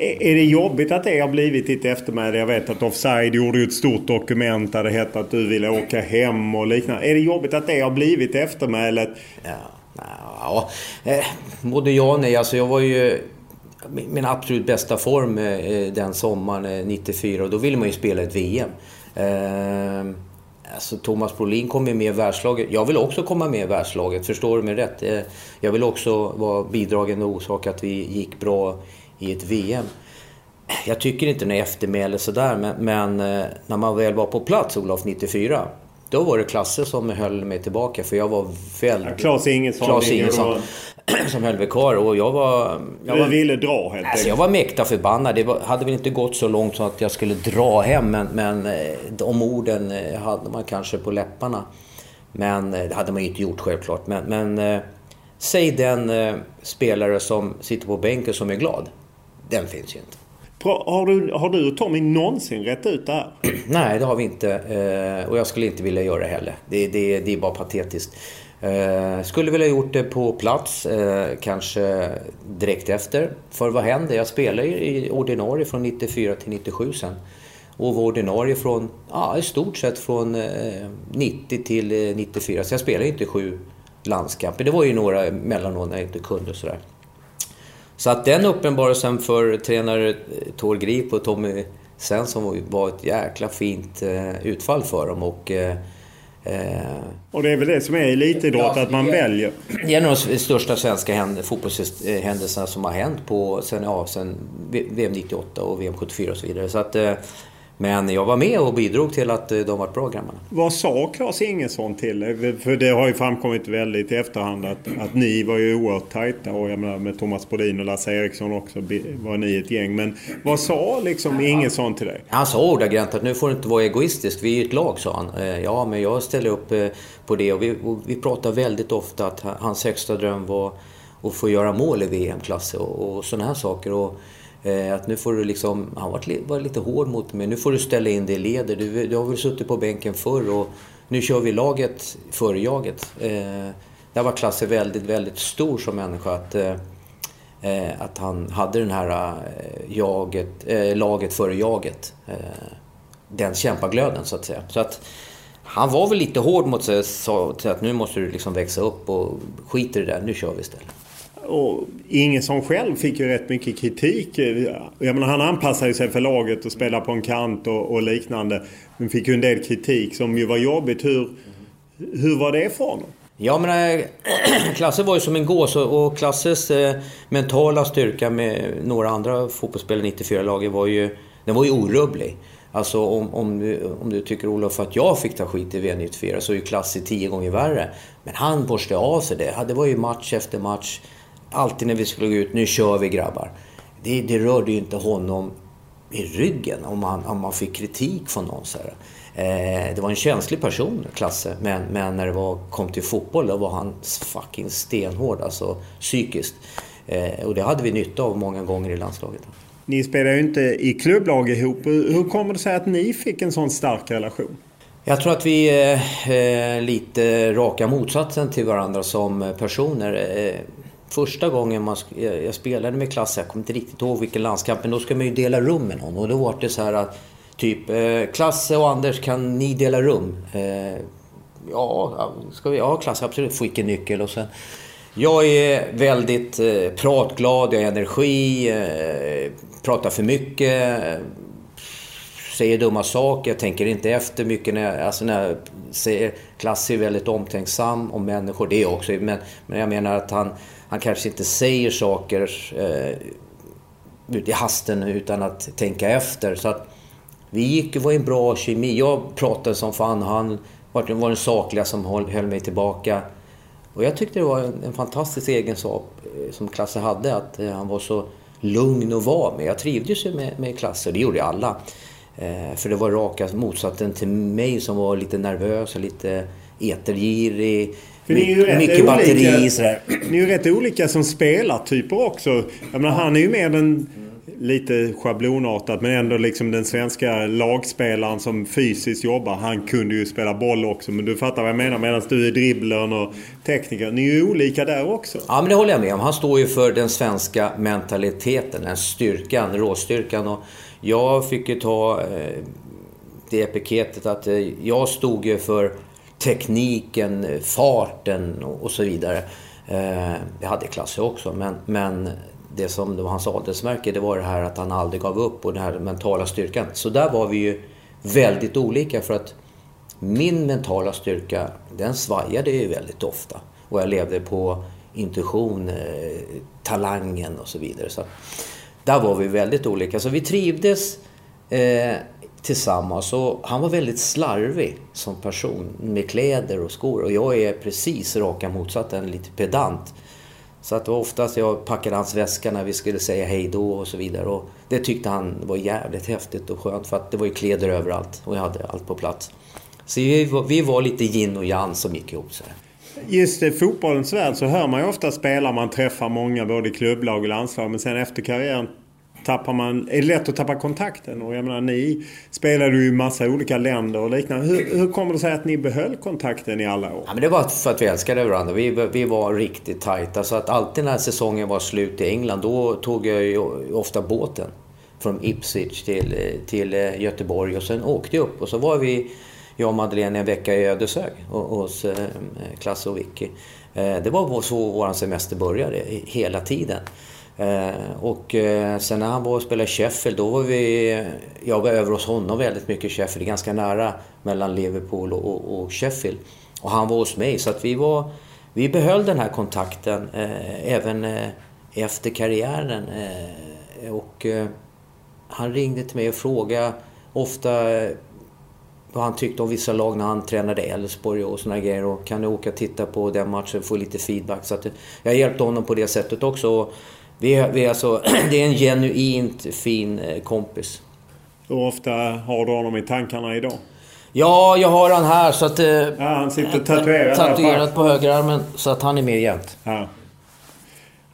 Är det jobbigt att det har blivit ditt eftermäle? Jag vet att Offside gjorde ju ett stort dokument där det hette att du ville åka hem och liknande. Är det jobbigt att det har blivit eftermälet? Ja, ja, eh, både ja och nej. Alltså jag var ju min absolut bästa form eh, eh, den sommaren 94 och då ville man ju spela ett VM. Alltså Thomas Brolin kom ju med i världslaget. Jag vill också komma med i världslaget, förstår du mig rätt? Jag vill också vara bidragande orsak att vi gick bra i ett VM. Jag tycker inte är eftermäle sådär, men, men när man väl var på plats, Olof, 94, då var det Klasse som höll mig tillbaka för jag var väldigt... Ja, Klas Ingesson. Klas Ingesson som höll mig kvar och jag var... Jag du var, ville dra helt alltså? Jag var mäkta förbannad. Det var, hade väl inte gått så långt så att jag skulle dra hem men, men de orden hade man kanske på läpparna. Men det hade man ju inte gjort självklart. Men, men säg den spelare som sitter på bänken som är glad. Den finns ju inte. Har du, har du och Tommy någonsin rätt ut det här? Nej, det har vi inte. Och jag skulle inte vilja göra det heller. Det, det, det är bara patetiskt. Eh, skulle vilja gjort det på plats, eh, kanske direkt efter. För vad händer? Jag spelade i ordinarie från 94 till 97 sen. Och var ordinarie från, ja i stort sett från eh, 90 till 94. Så jag spelade inte sju landskamper. Det var ju några mellanår när jag inte kunde sådär. Så att den uppenbarelsen för tränare Tor Grip och Tommy Svensson var ett jäkla fint eh, utfall för dem. Och, Och det är väl det som är elitidrott, Ja, att man är- väljer. Det är en av de största svenska händ- fotbollshändelserna som har hänt på sen, ja, sen VM 98 och VM 74 och så vidare. Så att, eh, men jag var med och bidrog till att eh, de var bra grabbarna. Vad sa Claes Ingesson till er? För det har ju framkommit väldigt i efterhand att, att ni var ju oerhört tajta och jag menar med Thomas Brodin och Lasse Eriksson också var ni ett gäng. Men vad sa liksom Ingesson till dig? Han sa ordagrant att nu får du inte vara egoistisk, vi är ett lag, sa han. Eh, Ja, men jag ställer upp eh, på det och vi, och vi pratar väldigt ofta att ha- hans högsta dröm var att få göra mål i VM-klass och, och sådana här saker. Och, eh, Eh, att nu får du liksom, han var, var lite hård mot mig, nu får du ställa in dig i leder. Du, du har väl suttit på bänken förr och nu kör vi laget före jaget. Eh, där var Klasse väldigt, väldigt stor som människa. Att, eh, att han hade den här jaget, laget före jaget. Den kämpaglöden så att säga. Så att han var väl lite hård mot sig och sa att nu måste du liksom växa upp och skit i det där, nu kör vi istället. Och Ingesson själv fick ju rätt mycket kritik. Jag menar, han anpassade sig för laget och spelade på en kant och, och liknande. Men fick ju en del kritik som ju var jobbigt. Hur, hur var det för honom? Ja, men äh, Klasse var ju som en gås och, och Klasses eh, mentala styrka med några andra fotbollsspelare i 94-laget var ju, den var ju orubblig. Alltså om, om, du, om du tycker Olof att jag fick ta skit i V94 så är ju Klasse tio gånger värre. Men han borstade av sig det. Det var ju match efter match. Alltid när vi skulle gå ut, nu kör vi grabbar. Det, det rörde ju inte honom i ryggen om man, om man fick kritik från någon. Så. Eh, det var en känslig person, Klasse, men, men när det var, kom till fotboll då var han fucking stenhård, alltså psykiskt. Eh, och det hade vi nytta av många gånger i landslaget. Ni spelar ju inte i klubblag ihop. Hur kommer det sig att ni fick en sån stark relation? Jag tror att vi är eh, lite raka motsatsen till varandra som personer. Första gången man, jag spelade med Klasse, jag kommer inte riktigt ihåg vilken landskamp, men då ska man ju dela rum med någon. Och då var det så här att typ eh, Klasse och Anders, kan ni dela rum? Eh, ja, ska vi? Ja, Klasse, absolut. Fick en nyckel och sen jag är väldigt eh, pratglad, jag har energi, eh, pratar för mycket, eh, säger dumma saker, jag tänker inte efter mycket när jag, alltså när jag säger... Klasse är väldigt omtänksam om människor, det är jag också. Men, men jag menar att han, han kanske inte säger saker eh, ut i hasten utan att tänka efter. Så att vi gick, det var en bra kemi. Jag pratade som fan, han var, var den sakliga som höll, höll mig tillbaka. Och jag tyckte det var en, en fantastisk egenskap eh, som Klasse hade, att eh, han var så lugn att vara med. Jag trivdes ju med, med Klasse, det gjorde ju alla. Eh, för det var raka motsatsen till mig som var lite nervös och lite etergirig. My- mycket olika, batteri sådär. Ni är ju rätt olika som spelartyper också. Jag menar, han är ju mer den lite schablonartat men ändå liksom den svenska lagspelaren som fysiskt jobbar. Han kunde ju spela boll också men du fattar vad jag menar. Medan du är dribblern och tekniker. Ni är ju olika där också. Ja, men det håller jag med om. Han står ju för den svenska mentaliteten, den styrkan, råstyrkan. Och jag fick ju ta eh, det epiketet att eh, jag stod ju för tekniken, farten och, så vidare. Eh, det hade Klasse också, men, men det som det var hans adelsmärke det var det här att han aldrig gav upp och den här mentala styrkan. Så där var vi ju väldigt olika för att min mentala styrka, den svajade ju väldigt ofta. Och jag levde på intuition, eh, talangen och så vidare. Så där var vi väldigt olika. Så vi trivdes eh, tillsammans och han var väldigt slarvig som person med kläder och skor. Och jag är precis raka motsatsen, lite pedant. Så att det var oftast jag packade hans väska när vi skulle säga hej då och så vidare. Och det tyckte han var jävligt häftigt och skönt för att det var ju kläder överallt och jag hade allt på plats. Så vi var, vi var lite yin och yang som gick ihop så. Just i fotbollens värld så hör man ju ofta spelare man träffar många både i klubblag och landslag. Men sen efter karriären tappar man, är det lätt att tappa kontakten. Och jag menar ni spelade ju i massa olika länder och liknande. Hur, hur kommer det sig att ni behöll kontakten i alla år? Ja, men det var för att vi älskade varandra. Vi, vi var riktigt tajta. Så att alltid när säsongen var slut i England, då tog jag ju ofta båten. Från Ipswich till, till eh, Göteborg och sen åkte jag upp. Och så var vi, jag och Madeleine, en vecka i Ödeshög hos eh, Klasse och Vicky. Eh, det var så vår semester började, hela tiden. Eh, och eh, sen när han var och spelade i Sheffield, då var vi... Jag var över hos honom väldigt mycket i Sheffield. Det är ganska nära mellan Liverpool och, och, och Sheffield. Och han var hos mig, så att vi var... Vi behöll den här kontakten eh, även eh, efter karriären. Eh, och eh, han ringde till mig och frågade ofta eh, vad han tyckte om vissa lag när han tränade Elfsborg och såna grejer. Och kan du åka och titta på den matchen och få lite feedback. Så att eh, jag hjälpte honom på det sättet också. Och vi, vi alltså, det är en genuint fin eh, kompis. Hur ofta har du honom i tankarna idag? Ja, jag har han här så att... Eh, ja, han sitter tatuerad Tatuerat på högerarmen så att han är med jämt. Ja.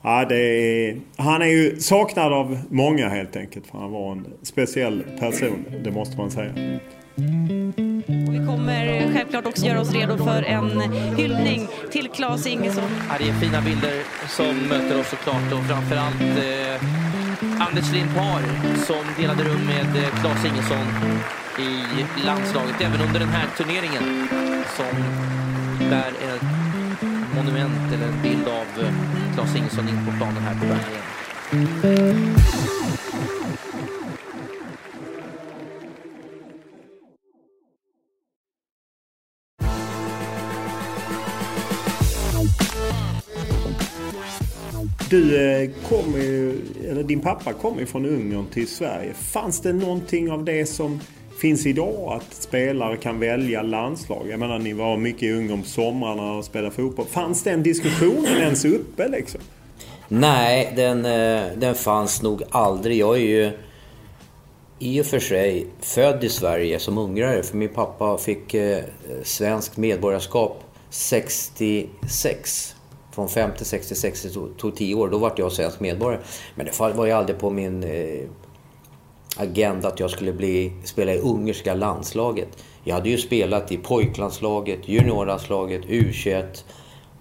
Ja, är, han är ju saknad av många helt enkelt. För han var en speciell person, det måste man säga. Vi kommer självklart också göra oss redo för en hyllning till Claes Ingesson. Det är fina bilder som möter oss såklart och framförallt eh, Anders Lindpar som delade rum med eh, Claes Ingesson i landslaget även under den här turneringen som bär ett monument eller en bild av eh, Claes Ingesson in på planen här på Bergen. Du eh, kom ju, eller din pappa kom ju från Ungern till Sverige. Fanns det någonting av det som finns idag? Att spelare kan välja landslag? Jag menar, ni var mycket i Ungern på somrarna och spelade fotboll. Fanns den diskussionen ens uppe liksom? Nej, den, eh, den fanns nog aldrig. Jag är ju i och för sig född i Sverige som ungrare. För min pappa fick eh, svenskt medborgarskap 66 från 50, 60, 60 tog, tog 10 år. Då var jag svensk medborgare. Men det var ju aldrig på min eh, agenda att jag skulle bli, spela i ungerska landslaget. Jag hade ju spelat i pojklandslaget, juniorlandslaget, U21,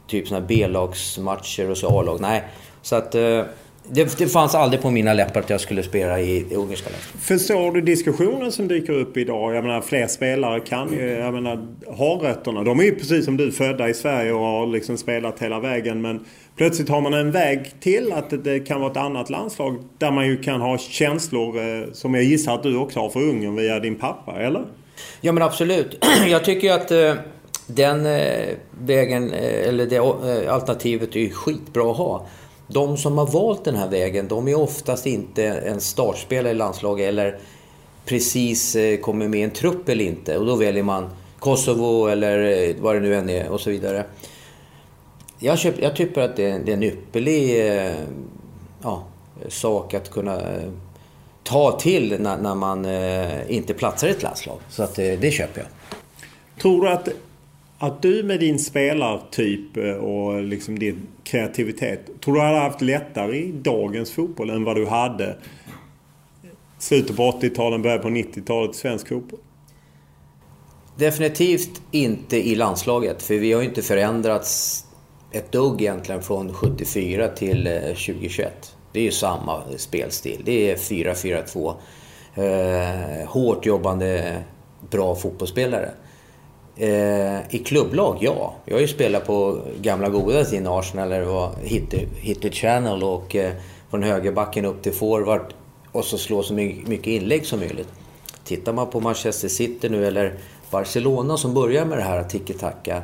typ såna B-lagsmatcher och så A-lag. Nej, så att eh, det, det, fanns aldrig på mina läppar att jag skulle spela i, i ungerska länder. Förstår du diskussionen som dyker upp idag? Jag menar, fler spelare kan ju, jag menar, ha rötterna. De är ju precis som du födda i Sverige och har liksom spelat hela vägen. Men plötsligt har man en väg till att det kan vara ett annat landslag där man ju kan ha känslor eh, som jag gissar att du också har för Ungern via din pappa, eller? Ja men absolut. Jag tycker ju att eh, den eh, vägen, eller det alternativet är skitbra att ha de som har valt den här vägen, de är oftast inte en startspelare i landslaget eller precis eh, kommer med i en trupp eller inte. Och då väljer man Kosovo eller eh, vad det nu än är och så vidare. Jag, köpt, jag tycker att det, det är en ypperlig eh, ja, sak att kunna ta till när, när man inte platsar i ett landslag. Så att det, det köper jag. Tror du att att du med din spelartyp eh, och liksom din kreativitet, tror du hade haft lättare i dagens fotboll än vad du hade slutet på 80-talet, början på 90-talet i svensk fotboll? Definitivt inte i landslaget, för vi har ju inte förändrats ett dugg egentligen från 74 till eh, 2021. Det är ju samma spelstil. Det är 4-4-2. Eh, hårt jobbande, bra fotbollsspelare. Eh, I klubblag, ja. Jag har ju spelat på gamla goda sin Arsenal där det var hit, hit channel och eh, från högerbacken upp till forward och så slå så mycket inlägg som möjligt. Tittar man på Manchester City nu eller Barcelona som börjar med det här tiki-taka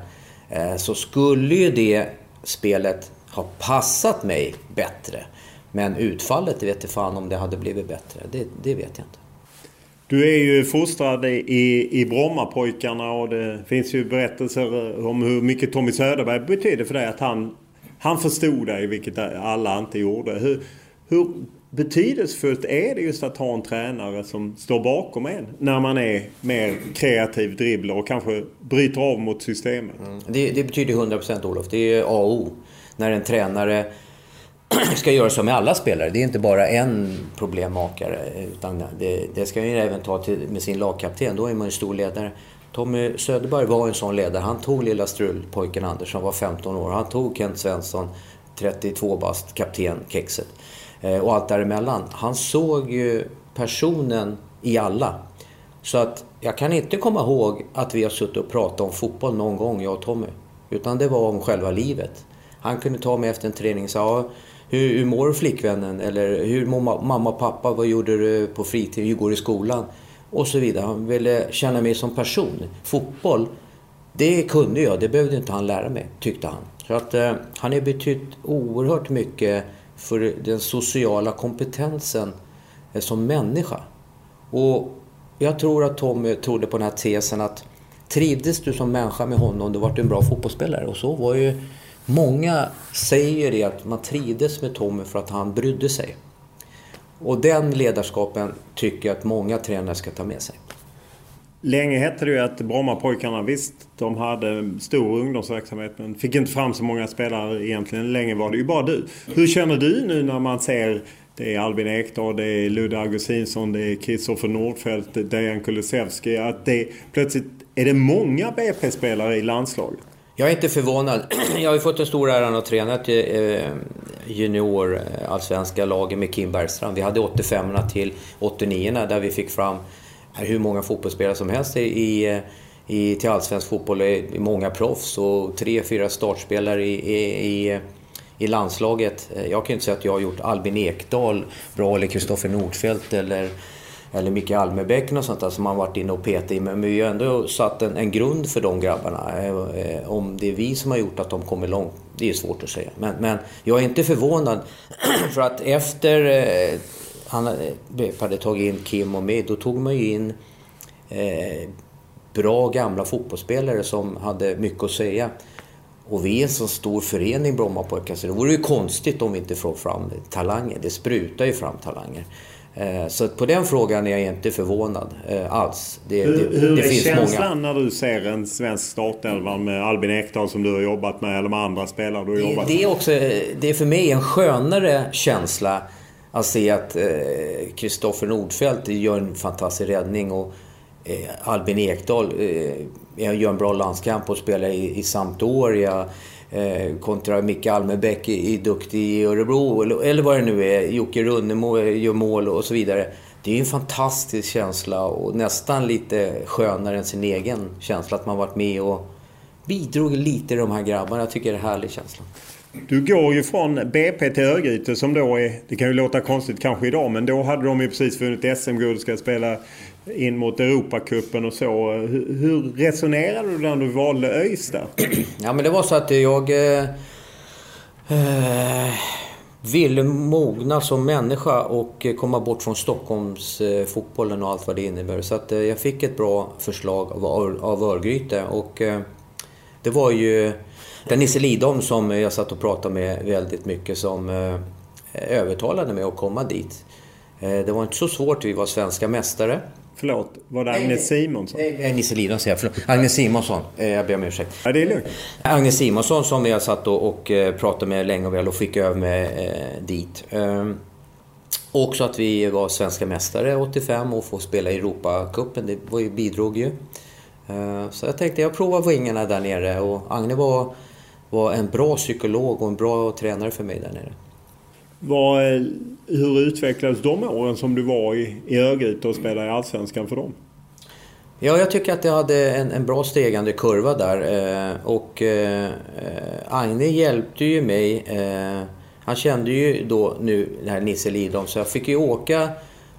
eh, så skulle ju det spelet ha passat mig bättre. Men utfallet, det vet jag fan om det hade blivit bättre. Det, det vet jag inte. Du är ju fostrad i, i Brommapojkarna och det finns ju berättelser om hur mycket Tommy Söderberg betyder för dig. Att han, han förstod dig, vilket alla inte gjorde. Hur, hur betydelsefullt är det just att ha en tränare som står bakom en när man är mer kreativ dribbler och kanske bryter av mot systemet? Mm. Det, det betyder 100% Olof. Det är A och O. När en tränare ska göra så med alla spelare. Det är inte bara en problemmakare. Utan det, det ska ju även ta till, med sin lagkapten. Då är man ju stor ledare. Tommy Söderberg var en sån ledare. Han tog lilla strulpojken Anders som var 15 år. Han tog Kent Svensson, 32 bast, kapten, kexet. Eh, och allt däremellan. Han såg ju personen i alla. Så att jag kan inte komma ihåg att vi har suttit och pratat om fotboll någon gång, jag och Tommy. Utan det var om själva livet. Han kunde ta mig efter en träning och säga hur, hur mår flickvännen? Eller hur mår mamma och pappa? Vad gjorde du på fritiden? Hur går du i skolan? Och så vidare. Han ville känna mig som person. Fotboll, det kunde jag. Det behövde inte han lära mig, tyckte han. Så att eh, han har betytt oerhört mycket för den sociala kompetensen eh, som människa. Och jag tror att Tommy trodde på den här tesen att trivdes du som människa med honom, då var du en bra fotbollsspelare. Och så var ju Många säger det att man trivdes med Tommy för att han brydde sig. Och den ledarskapen tycker jag att många tränare ska ta med sig. Länge hette det ju att Brommapojkarna, visst de hade stor ungdomsverksamhet men fick inte fram så många spelare egentligen. Länge var det ju bara du. Hur känner du nu när man ser det är Albin Ekdal, det är Ludde Augustinsson, det är Kristoffer Nordfeldt, Dejan Kulusevski. Att det plötsligt är det många BP-spelare i landslaget. Jag är inte förvånad. Jag har ju fått den stora äran att träna till eh, junior eh, allsvenska laget med Kim Bergstrand. Vi hade 85 till 89 där vi fick fram eh, hur många fotbollsspelare som helst i, i, eh, till allsvensk fotboll. Många proffs och tre, fyra startspelare i, i, i landslaget. Jag kan ju inte säga att jag har gjort Albin Ekdal bra eller Kristoffer Nordfeldt eller eller Micke Almebäck och sånt där som man varit inne och petat i. Men vi har ändå satt en, en grund för de grabbarna. Eh, eh, om det är vi som har gjort att de kommer långt, det är svårt att säga. Men, men jag är inte förvånad för att efter eh, han hade tagit in Kim och mig, då tog man ju in eh, bra gamla fotbollsspelare som hade mycket att säga. Och vi är en så stor förening Brommapojkar så det vore ju konstigt om vi inte får fram talanger. Det sprutar ju fram talanger. Eh, så på den frågan är jag inte förvånad eh, alls. Det, hur det, hur det är finns känslan många... när du ser en svensk startelva med Albin Ekdal som du har jobbat med eller med andra spelare du har jobbat det, det är också, Det är för mig en skönare känsla att se att Kristoffer eh, Nordfeldt gör en fantastisk räddning och eh, Albin Ekdal eh, gör en bra landskamp och spelar i, i Sampdoria. Eh, kontra Micke Almebäck är duktig i Örebro eller, eller vad det nu är. Jocke Runnemo eh, gör mål och så vidare. Det är en fantastisk känsla och nästan lite skönare än sin egen känsla att man varit med och bidrog lite i de här grabbarna. Jag tycker det är en härlig känsla. Du går ju från BP till Örgryte som då är, det kan ju låta konstigt kanske idag, men då hade de ju precis vunnit SM-guld, och ska spela in mot Europacupen och så. Hur, hur resonerade du när du valde ÖIS där? Ja men det var så att jag eh, eh ville mogna som människa och komma bort från Stockholmsfotbollen eh, och allt vad det innebär. Så att eh, jag fick ett bra förslag av, av Örgryte och eh, det var ju den Nisse Lidholm som jag satt och pratade med väldigt mycket som eh, övertalade mig att komma dit. Eh, det var inte så svårt, vi var svenska mästare. Förlåt, var det Agnes Simonsson? Nej, Nisse Lidholm säger jag. Förlåt. Agnes Simonsson. Jag ber om ursäkt. Ja, det är lugnt. Agnes Simonsson som jag satt och, och pratade med länge och väl och fick över mig eh, dit. Ehm, också att vi var svenska mästare 85 och få spela i Europacupen, det var ju, bidrog ju. Ehm, så jag tänkte jag provar vingarna där nere och Agne var var en bra psykolog och en bra tränare för mig där nere. Vad, hur utvecklades de åren som du var i, i Örgryte och spelade i Allsvenskan för dem? Ja, jag tycker att jag hade en, en bra stegande kurva där. Eh, och eh, Agne hjälpte ju mig. Eh, han kände ju då nu det här Nisse Lidholm, så jag fick ju åka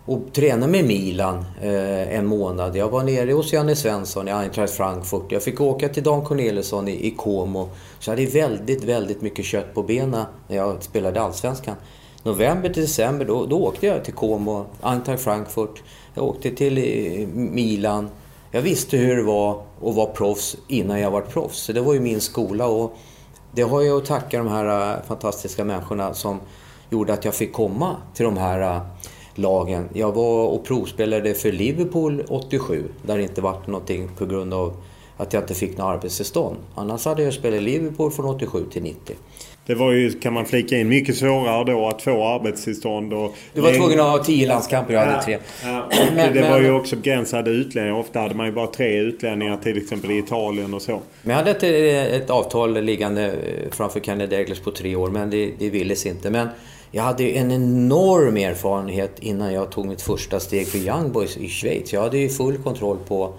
och träna med Milan eh, en månad. Jag var nere hos Janne Svensson i Eintracht Frankfurt. Jag fick åka till Dan Corneliusson i, i Como. Så jag hade väldigt, väldigt mycket kött på benen när jag spelade Allsvenskan. November till december, då, då åkte jag till Como, Eintracht Frankfurt. Jag åkte till eh, Milan. Jag visste hur det var att vara proffs innan jag var proffs. Så det var ju min skola och det har jag att tacka de här eh, fantastiska människorna som gjorde att jag fick komma till de här eh, lagen. Jag var och provspelade för Liverpool 87, där det inte vart någonting på grund av att jag inte fick något arbetstillstånd. Annars hade jag spelat Liverpool från 87 till 90. Det var ju, kan man flika in, mycket svårare då att få arbetstillstånd. Och du var tvungen att ha tio landskamper, jag hade tre. Ja, men, det var ju också begränsade utlänningar. Ofta hade man ju bara tre utlänningar, till exempel i Italien och så. Men jag hade ett, ett avtal liggande framför Kennedy Eglers på tre år, men det, det ville inte. Men jag hade ju en enorm erfarenhet innan jag tog mitt första steg för Young Boys i Schweiz. Jag hade ju full kontroll på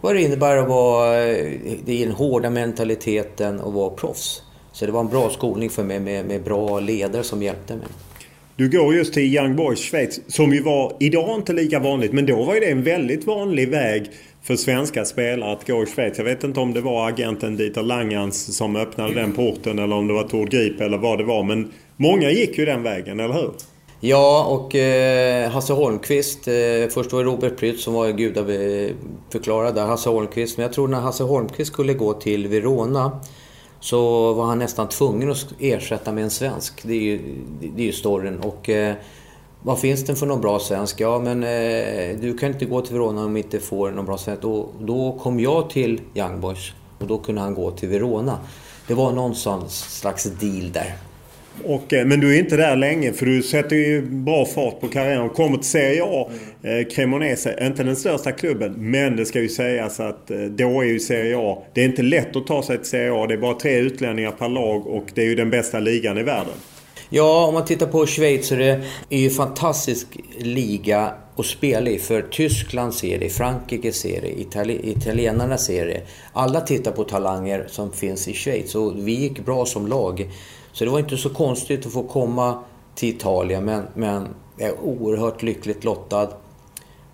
vad det innebär att vara, eh, i den hårda mentaliteten och vara proffs. Så det var en bra skolning för mig med, med bra ledare som hjälpte mig. Du går just till Young Boys Schweiz som ju var idag inte lika vanligt men då var ju det en väldigt vanlig väg för svenska spelare att gå i Schweiz. Jag vet inte om det var agenten Dieter Langans som öppnade den porten eller om det var Tord Grip eller vad det var. Men många gick ju den vägen, eller hur? Ja, och eh, Hasse Holmqvist. Eh, först var det Robert Prytz som var gudaförklarad där. Hasse Holmqvist. Men jag tror när Hasse Holmqvist skulle gå till Verona så var han nästan tvungen att ersätta med en svensk. Det är ju, det är ju storyn. Och, eh, vad finns det för någon bra svensk? Ja, men eh, du kan inte gå till Verona om du inte får någon bra svensk. Då, då kom jag till Young Boys och då kunde han gå till Verona. Det var någon sån slags deal där. Och, eh, men du är inte där länge för du sätter ju bra fart på karriären. och Kommer till Serie A. Eh, Cremonese, inte den största klubben. Men det ska ju sägas att eh, då är ju Serie A. Det är inte lätt att ta sig till Serie A. Det är bara tre utlänningar per lag och det är ju den bästa ligan i världen. Ja, om man tittar på Schweiz så är det ju en fantastisk liga att spela i. För Tyskland ser det, Frankrike ser det, Itali italienarna ser det. Alla tittar på talanger som finns i Schweiz och vi gick bra som lag. Så det var inte så konstigt att få komma till Italien men, men jag är oerhört lyckligt lottad.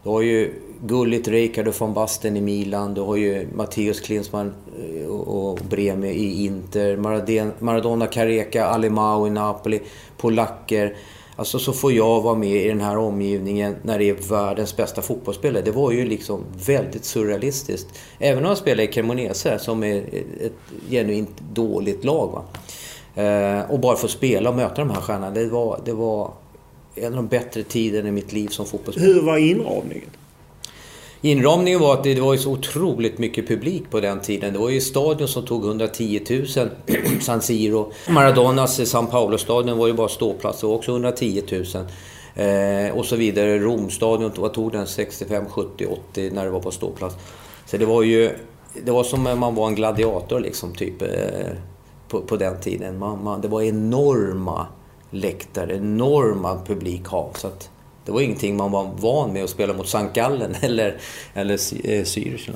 Du har ju gulligt Rijkaard och von Basten i Milan, du har ju Matteus Klinsmann eh, och Breme i Inter, Maradona Careca, Alemao i Napoli, polacker. Alltså så får jag vara med i den här omgivningen när det är världens bästa fotbollsspelare. Det var ju liksom väldigt surrealistiskt. Även om jag spelar i Cremonese som är ett genuint dåligt lag. Va? Eh, och bara få spela och möta de här stjärnorna. Det var, det var en av de bättre tiderna i mitt liv som fotbollsspelare. Hur var inramningen? Inramningen var att det var så otroligt mycket publik på den tiden. Det var ju stadion som tog 110 000, San Siro. Maradonas San Paolo-stadion var ju bara ståplats, det var också 110 000. Eh, och så vidare. Romstadion, vad tog den? 65, 70, 80 när det var på ståplats. Så det var ju... Det var som om man var en gladiator liksom, typ. Eh, på, på den tiden. Man, man, det var enorma läktare, enorma publikhav. Så att det var ingenting man var van med att spela mot Sankt Gallen eller, eller eh, Zürich.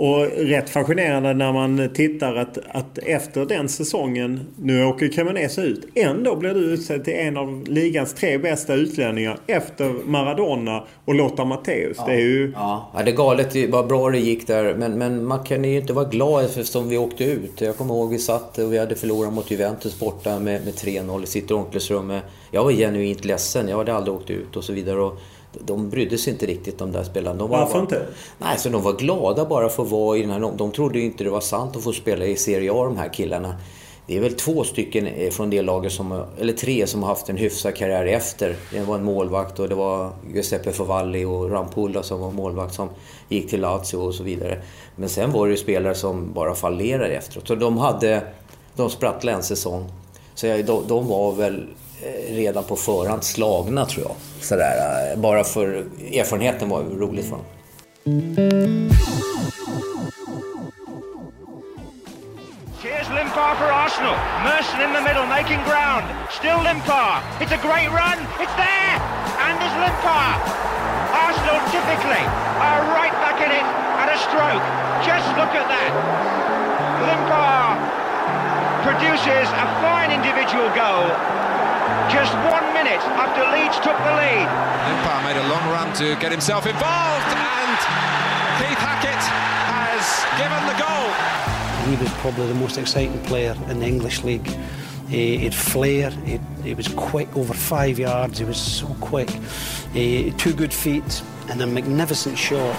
Och rätt fascinerande när man tittar att, att efter den säsongen, nu åker Cremonese ut, ändå blir du utsedd till en av ligans tre bästa utlänningar efter Maradona och Lotta Matthäus. Ja, det är ju... Ja, det är galet vad bra det gick där. Men, men man kan ju inte vara glad eftersom vi åkte ut. Jag kommer ihåg vi satt och vi hade förlorat mot Juventus borta med, med 3-0. i sitt omklädningsrum. Jag var genuint ledsen. Jag hade aldrig åkt ut och så vidare. Och, de brydde sig inte riktigt de där spelarna. De var Varför inte? Nej, så de var glada bara för att vara i den här... De trodde ju inte det var sant att få spela i Serie A, de här killarna. Det är väl två stycken eh, från det laget som, eller tre som har haft en hyfsad karriär efter. Det var en målvakt och det var Giuseppe Favalli och Rampulla som var målvakt som gick till Lazio och så vidare. Men sen var det ju spelare som bara fallerade efteråt. Så de hade, de sprattlade en säsong. Så de, de var väl redan på förhand slagna tror jag. Sådär, eh, bara för erfarenheten var roligt för dem. Here's Limpar for Arsenal. Merson in the middle, making ground. Still Limpar. It's a great run. It's there. Anders Limpar. Arsenal typically are right back in it at a stroke. Just look at that. Limpar produces a fine individual goal just one minute after Leeds took the lead. Limpar made a long run to get himself involved, and Keith Hackett has given the goal. He was probably the most exciting player in the English league. He had flair, he, he was quick over five yards, he was so quick. He, two good feet and a magnificent shot.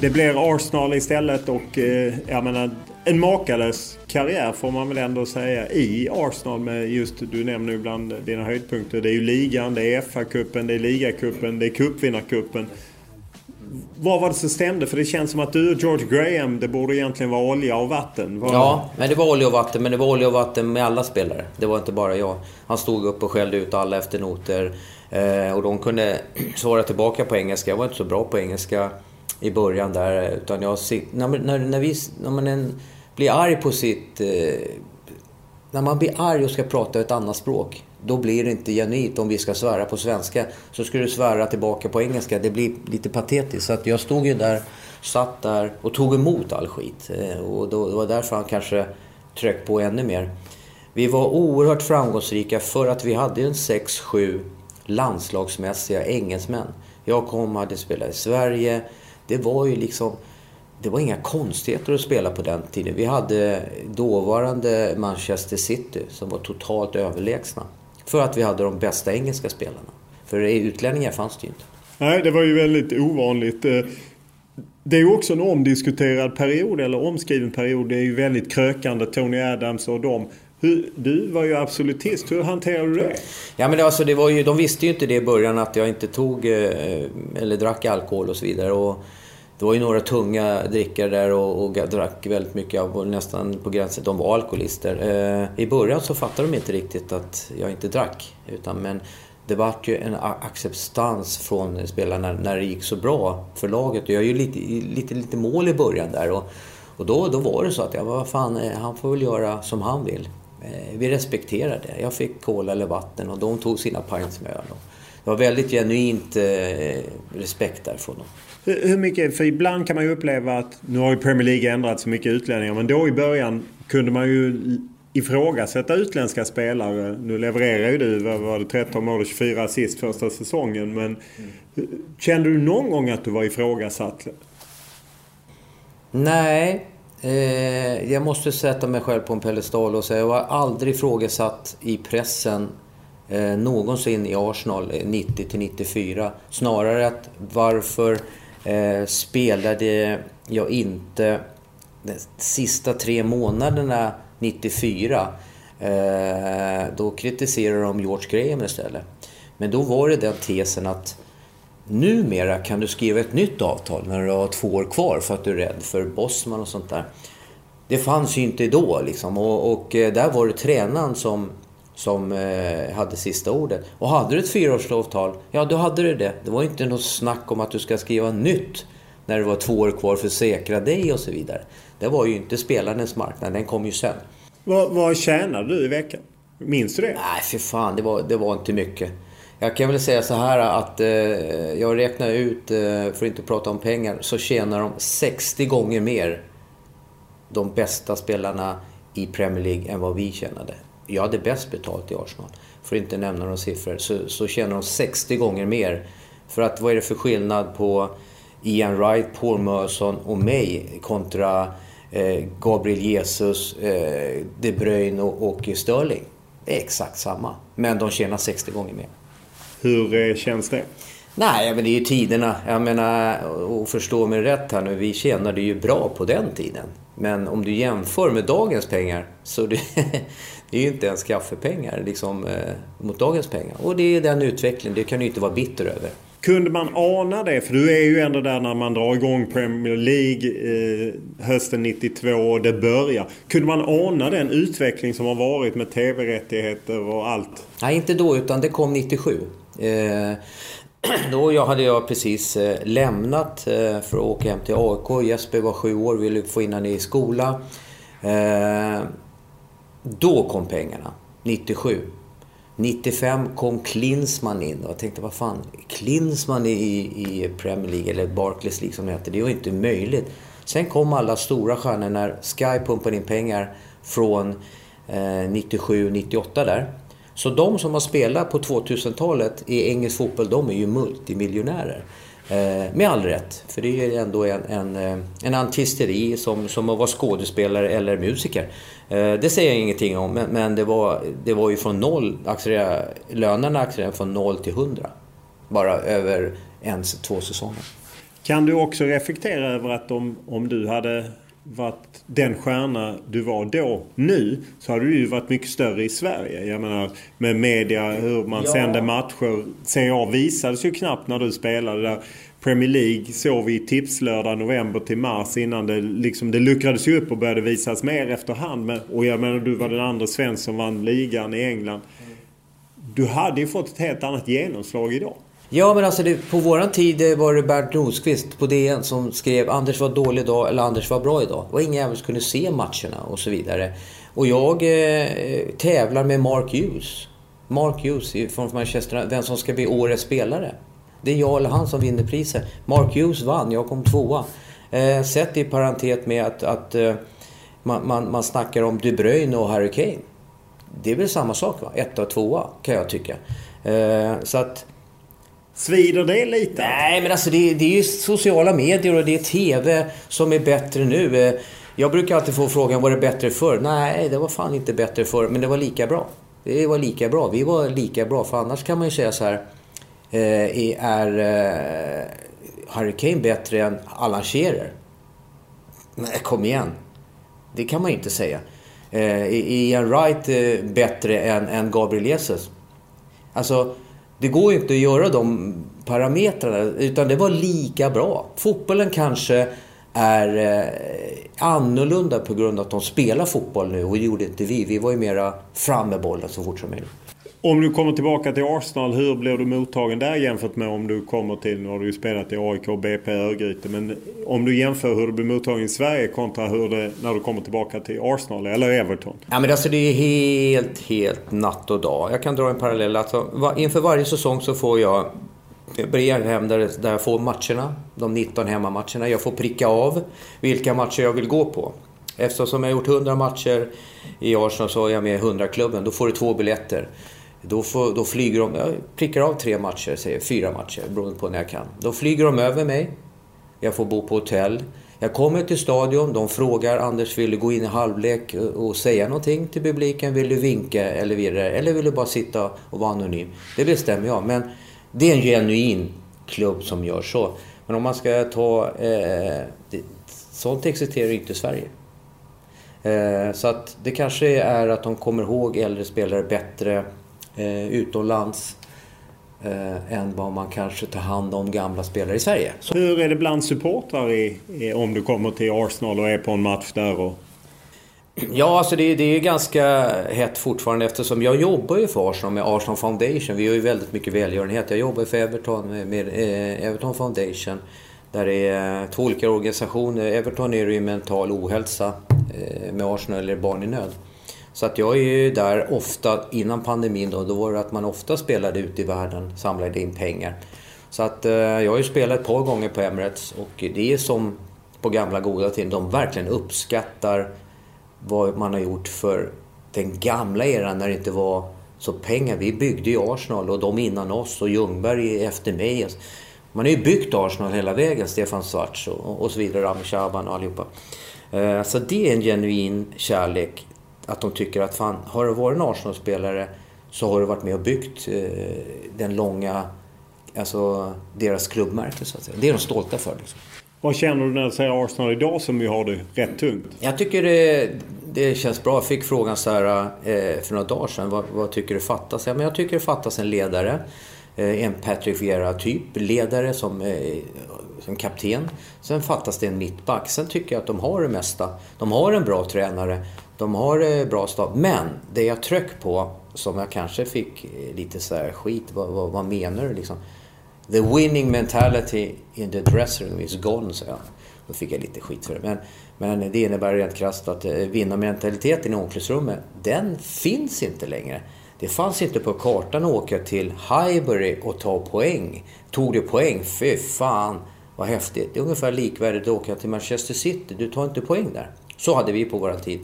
Det blir Arsenal istället och eh, jag menar en makalös karriär får man väl ändå säga i Arsenal med just, du nämner ju bland dina höjdpunkter. Det är ju ligan, det är FA-cupen, det är ligacupen, det är cupvinnarcupen. Vad var det som stämde? För det känns som att du och George Graham, det borde egentligen vara olja och vatten. Var... Ja, men det var olja och vatten. Men det var olja och vatten med alla spelare. Det var inte bara jag. Han stod upp och skällde ut alla efter noter. Eh, och de kunde svara tillbaka på engelska. Jag var inte så bra på engelska i början där. Utan jag, när, när, när, vi, när man en, blir arg på sitt... Eh, när man blir arg och ska prata ett annat språk, då blir det inte genuint. Om vi ska svära på svenska så ska du svära tillbaka på engelska. Det blir lite patetiskt. Så att jag stod ju där satt där och tog emot all skit. Eh, och då, det var därför han kanske tryckte på ännu mer. Vi var oerhört framgångsrika för att vi hade en 6-7 landslagsmässiga engelsmän. Jag kom och hade spelat i Sverige. Det var ju liksom... Det var inga konstigheter att spela på den tiden. Vi hade dåvarande Manchester City som var totalt överlägsna. För att vi hade de bästa engelska spelarna. För utlänningar fanns det ju inte. Nej, det var ju väldigt ovanligt. Eh, det är ju också en omdiskuterad period, eller omskriven period. Det är ju väldigt krökande. Tony Adams och dem. Hur, du var ju absolutist. Hur hanterade du det? Ja, men alltså, det var ju, de visste ju inte det i början att jag inte tog eh, eller drack alkohol och så vidare. Och det var ju några tunga drickare där och, och drack väldigt mycket, och nästan på gränsen de var alkoholister. Eh, I början så fattade de inte riktigt att jag inte drack. Utan, men det vart ju en acceptans från spelarna när det gick så bra för laget. Jag gjorde ju lite, lite, lite mål i början där. Och, och då, då var det så att jag, vad fan, eh, han får väl göra som han vill. Eh, vi respekterade det. Jag fick kola eller vatten och de tog sina pints med öl. Det var väldigt genuint eh, respekt därifrån. Hur mycket, för ibland kan man ju uppleva att, nu har ju Premier League ändrat så mycket utlänningar, men då i början kunde man ju ifrågasätta utländska spelare. Nu levererar ju du, vad var det, 13 mål och 24 assist första säsongen. Men mm. kände du någon gång att du var ifrågasatt? Nej, eh, jag måste sätta mig själv på en pedestal och säga jag har aldrig ifrågasatt i pressen eh, någonsin i Arsenal eh, 90 till 94. Snarare att varför eh, spelade jag inte de sista tre månaderna 94. Eh, då kritiserade de George Graham istället. Men då var det den tesen att numera kan du skriva ett nytt avtal när du har två år kvar för att du är rädd för Bosman och sånt där. Det fanns ju inte då liksom och, och eh, där var det tränaren som, som eh, hade sista ordet. Och hade du ett fyraårsavtal, ja då hade du det. Det var inte något snack om att du ska skriva nytt när det var två år kvar för att säkra dig och så vidare. Det var ju inte spelarens marknad, den kom ju sen. Vad, vad tjänade du i veckan? Minns du det? Nej, för fan. Det var, det var inte mycket. Jag kan väl säga så här att eh, jag räknar ut, eh, för att inte prata om pengar, så tjänar de 60 gånger mer de bästa spelarna i Premier League än vad vi tjänade. Jag hade bäst betalt i Arsenal. För att inte nämna några siffror. Så, så tjänar de 60 gånger mer. För att vad är det för skillnad på Ian Wright, Paul Merson och mig kontra eh, Gabriel Jesus, eh, De Bruyne och, och Sterling? Det är exakt samma. Men de tjänar 60 gånger mer. Hur eh, känns det? Nej, men det är ju tiderna. Jag menar, och förstå mig rätt här nu, vi tjänade ju bra på den tiden. Men om du jämför med dagens pengar så det, det är ju inte ens kaffepengar liksom, eh, mot dagens pengar. Och det är den utvecklingen, det kan du inte vara bitter över. Kunde man ana det? För du är ju ändå där när man drar igång Premier League eh, hösten 92 och det börjar. Kunde man ana den utveckling som har varit med tv-rättigheter och allt? Nej, inte då utan det kom 97. Eh, då jag hade jag precis eh, lämnat eh, för att åka hem till AIK. Jesper var sju år, ville få in honom i skola. Då kom pengarna, 97. 95 kom Klinsman in och jag tänkte vad fan, Klinsman i, i Premier League, eller Barclays League som det heter, det är ju inte möjligt. Sen kom alla stora stjärnor när Sky pumpade in pengar från eh, 97-98 där. Så de som har spelat på 2000-talet i engelsk fotboll, de är ju multimiljonärer. Eh, med all rätt, för det är ju ändå en, en, eh, en artisteri som, som att vara skådespelare eller musiker. Eh, det säger jag ingenting om, men, men det, var, det var ju från noll, lönerna accelererade från noll till hundra. Bara över en, två säsonger. Kan du också reflektera över att om, om du hade varit den stjärna du var då, nu, så hade du ju varit mycket större i Sverige. Jag menar med media, hur man ja. sände matcher. Serie A visades ju knappt när du spelade där. Premier League såg vi tipslördag november till mars innan det liksom det luckrades ju upp och började visas mer efterhand. Men, och jag menar du var den andra svensk som vann ligan i England. Du hade ju fått ett helt annat genomslag idag. Ja, men alltså det, på våran tid eh, var det Bernt Rosqvist på DN som skrev Anders var dålig idag eller Anders var bra idag. Det var ingen jävel som kunde se matcherna och så vidare. Och jag eh, tävlar med Mark Hughes. Mark Hughes från Manchester, vem som ska bli årets spelare. Det är jag eller han som vinner priset. Mark Hughes vann, jag kom tvåa. Eh, sett i parentet med att, att eh, man, man, man snackar om De Bruyne och Harry Kane. Det är väl samma sak va? Etta och tvåa kan jag tycka. Eh, så att... Svider det lite? Nej, men alltså det, det är ju sociala medier och det är TV som är bättre nu. Eh, jag brukar alltid få frågan, var det bättre förr? Nej, det var fan inte bättre förr, men det var lika bra. Det var lika bra. Vi var lika bra, för annars kan man ju säga så här. Eh, är eh, Harry Kane bättre än Alan Shearer? Nej, kom igen. Det kan man ju inte säga. Eh, är Ian Wright eh, bättre än, än Gabriel Jesus? Alltså, det går ju inte att göra de parametrarna, utan det var lika bra. Fotbollen kanske är eh, annorlunda på grund av att de spelar fotboll nu och det gjorde inte vi. Vi var ju mera fram med bollen så fort som möjligt. Om du kommer tillbaka till Arsenal, hur blir du mottagen där jämfört med om du kommer till, nu har du ju spelat i AIK, BP, Örgryte, men om du jämför hur du blir mottagen i Sverige kontra hur det, när du kommer tillbaka till Arsenal eller Everton? Ja men alltså det är helt, helt natt och dag. Jag kan dra en parallell. Alltså, inför varje säsong så får jag brev hem där, där jag får matcherna, de 19 hemmamatcherna. Jag får pricka av vilka matcher jag vill gå på. Eftersom jag har gjort 100 matcher i Arsenal så är jag med i 100-klubben. Då får du två biljetter. Då, får, då flyger de, jag prickar av tre matcher, säger fyra matcher, beroende på när jag kan. Då flyger de över mig. Jag får bo på hotell. Jag kommer till stadion, de frågar Anders vill du gå in i halvlek och säga någonting till publiken? Vill du vinka eller vidare? Eller vill du bara sitta och vara anonym? Det bestämmer jag. Men det är en genuin klubb som gör så. Men om man ska ta... Eh, det, sånt existerar inte i Sverige. Eh, så att det kanske är att de kommer ihåg äldre spelare bättre eh, utomlands eh, än vad man kanske tar hand om gamla spelare i Sverige. Så. Hur är det bland supportrar i, i, om du kommer till Arsenal och är på en match där? Och... Ja, alltså det, det är ganska hett fortfarande eftersom jag jobbar ju för Arsenal med Arsenal Foundation. Vi har ju väldigt mycket välgörenhet. Jag jobbar för Everton med, med eh, Everton Foundation. Där det är två olika organisationer. Everton är det ju mental ohälsa eh, med Arsenal eller barn i nöd. Så att jag är ju där ofta, innan pandemin då, då var det att man ofta spelade ute i världen, samlade in pengar. Så att eh, jag har ju spelat ett par gånger på Emirates och det är som på gamla goda tider. de verkligen uppskattar vad man har gjort för den gamla eran när det inte var så pengar. Vi byggde ju Arsenal och de innan oss och Ljungberg efter mig. Man har ju byggt Arsenal hela vägen, Stefan Schwarz och, och så vidare, Rami Shaban och allihopa. Eh, så det är en genuin kärlek att de tycker att fan, har du varit en Arsenal-spelare så har du varit med och byggt eh, den långa, alltså deras klubbmärke så att säga. Det är de stolta för. Liksom. Vad känner du när du säger Arsenal idag som ju har det rätt tungt? Jag tycker det, det känns bra. Jag fick frågan så här eh, för några dagar sedan. Vad, vad, tycker du fattas? Ja, men jag tycker det fattas en ledare. Eh, en Patrick Vieira-typ ledare som, eh, som kapten. Sen fattas det en mittback. Sen tycker jag att de har det mesta. De har en bra tränare. De har eh, bra stab. Men det jag tröck på, som jag kanske fick eh, lite så här skit, vad, vad, vad menar du liksom? The winning mentality in the dressing is gone, sa jag. Då fick jag lite skit för det. Men, men det innebär rent krasst att eh, vinnarmentaliteten i omklädningsrummet, den finns inte längre. Det fanns inte på kartan att åka till Highbury och ta poäng. Tog du poäng? Fy fan vad häftigt. Det är ungefär likvärdigt att åka till Manchester City. Du tar inte poäng där. Så hade vi på vår tid.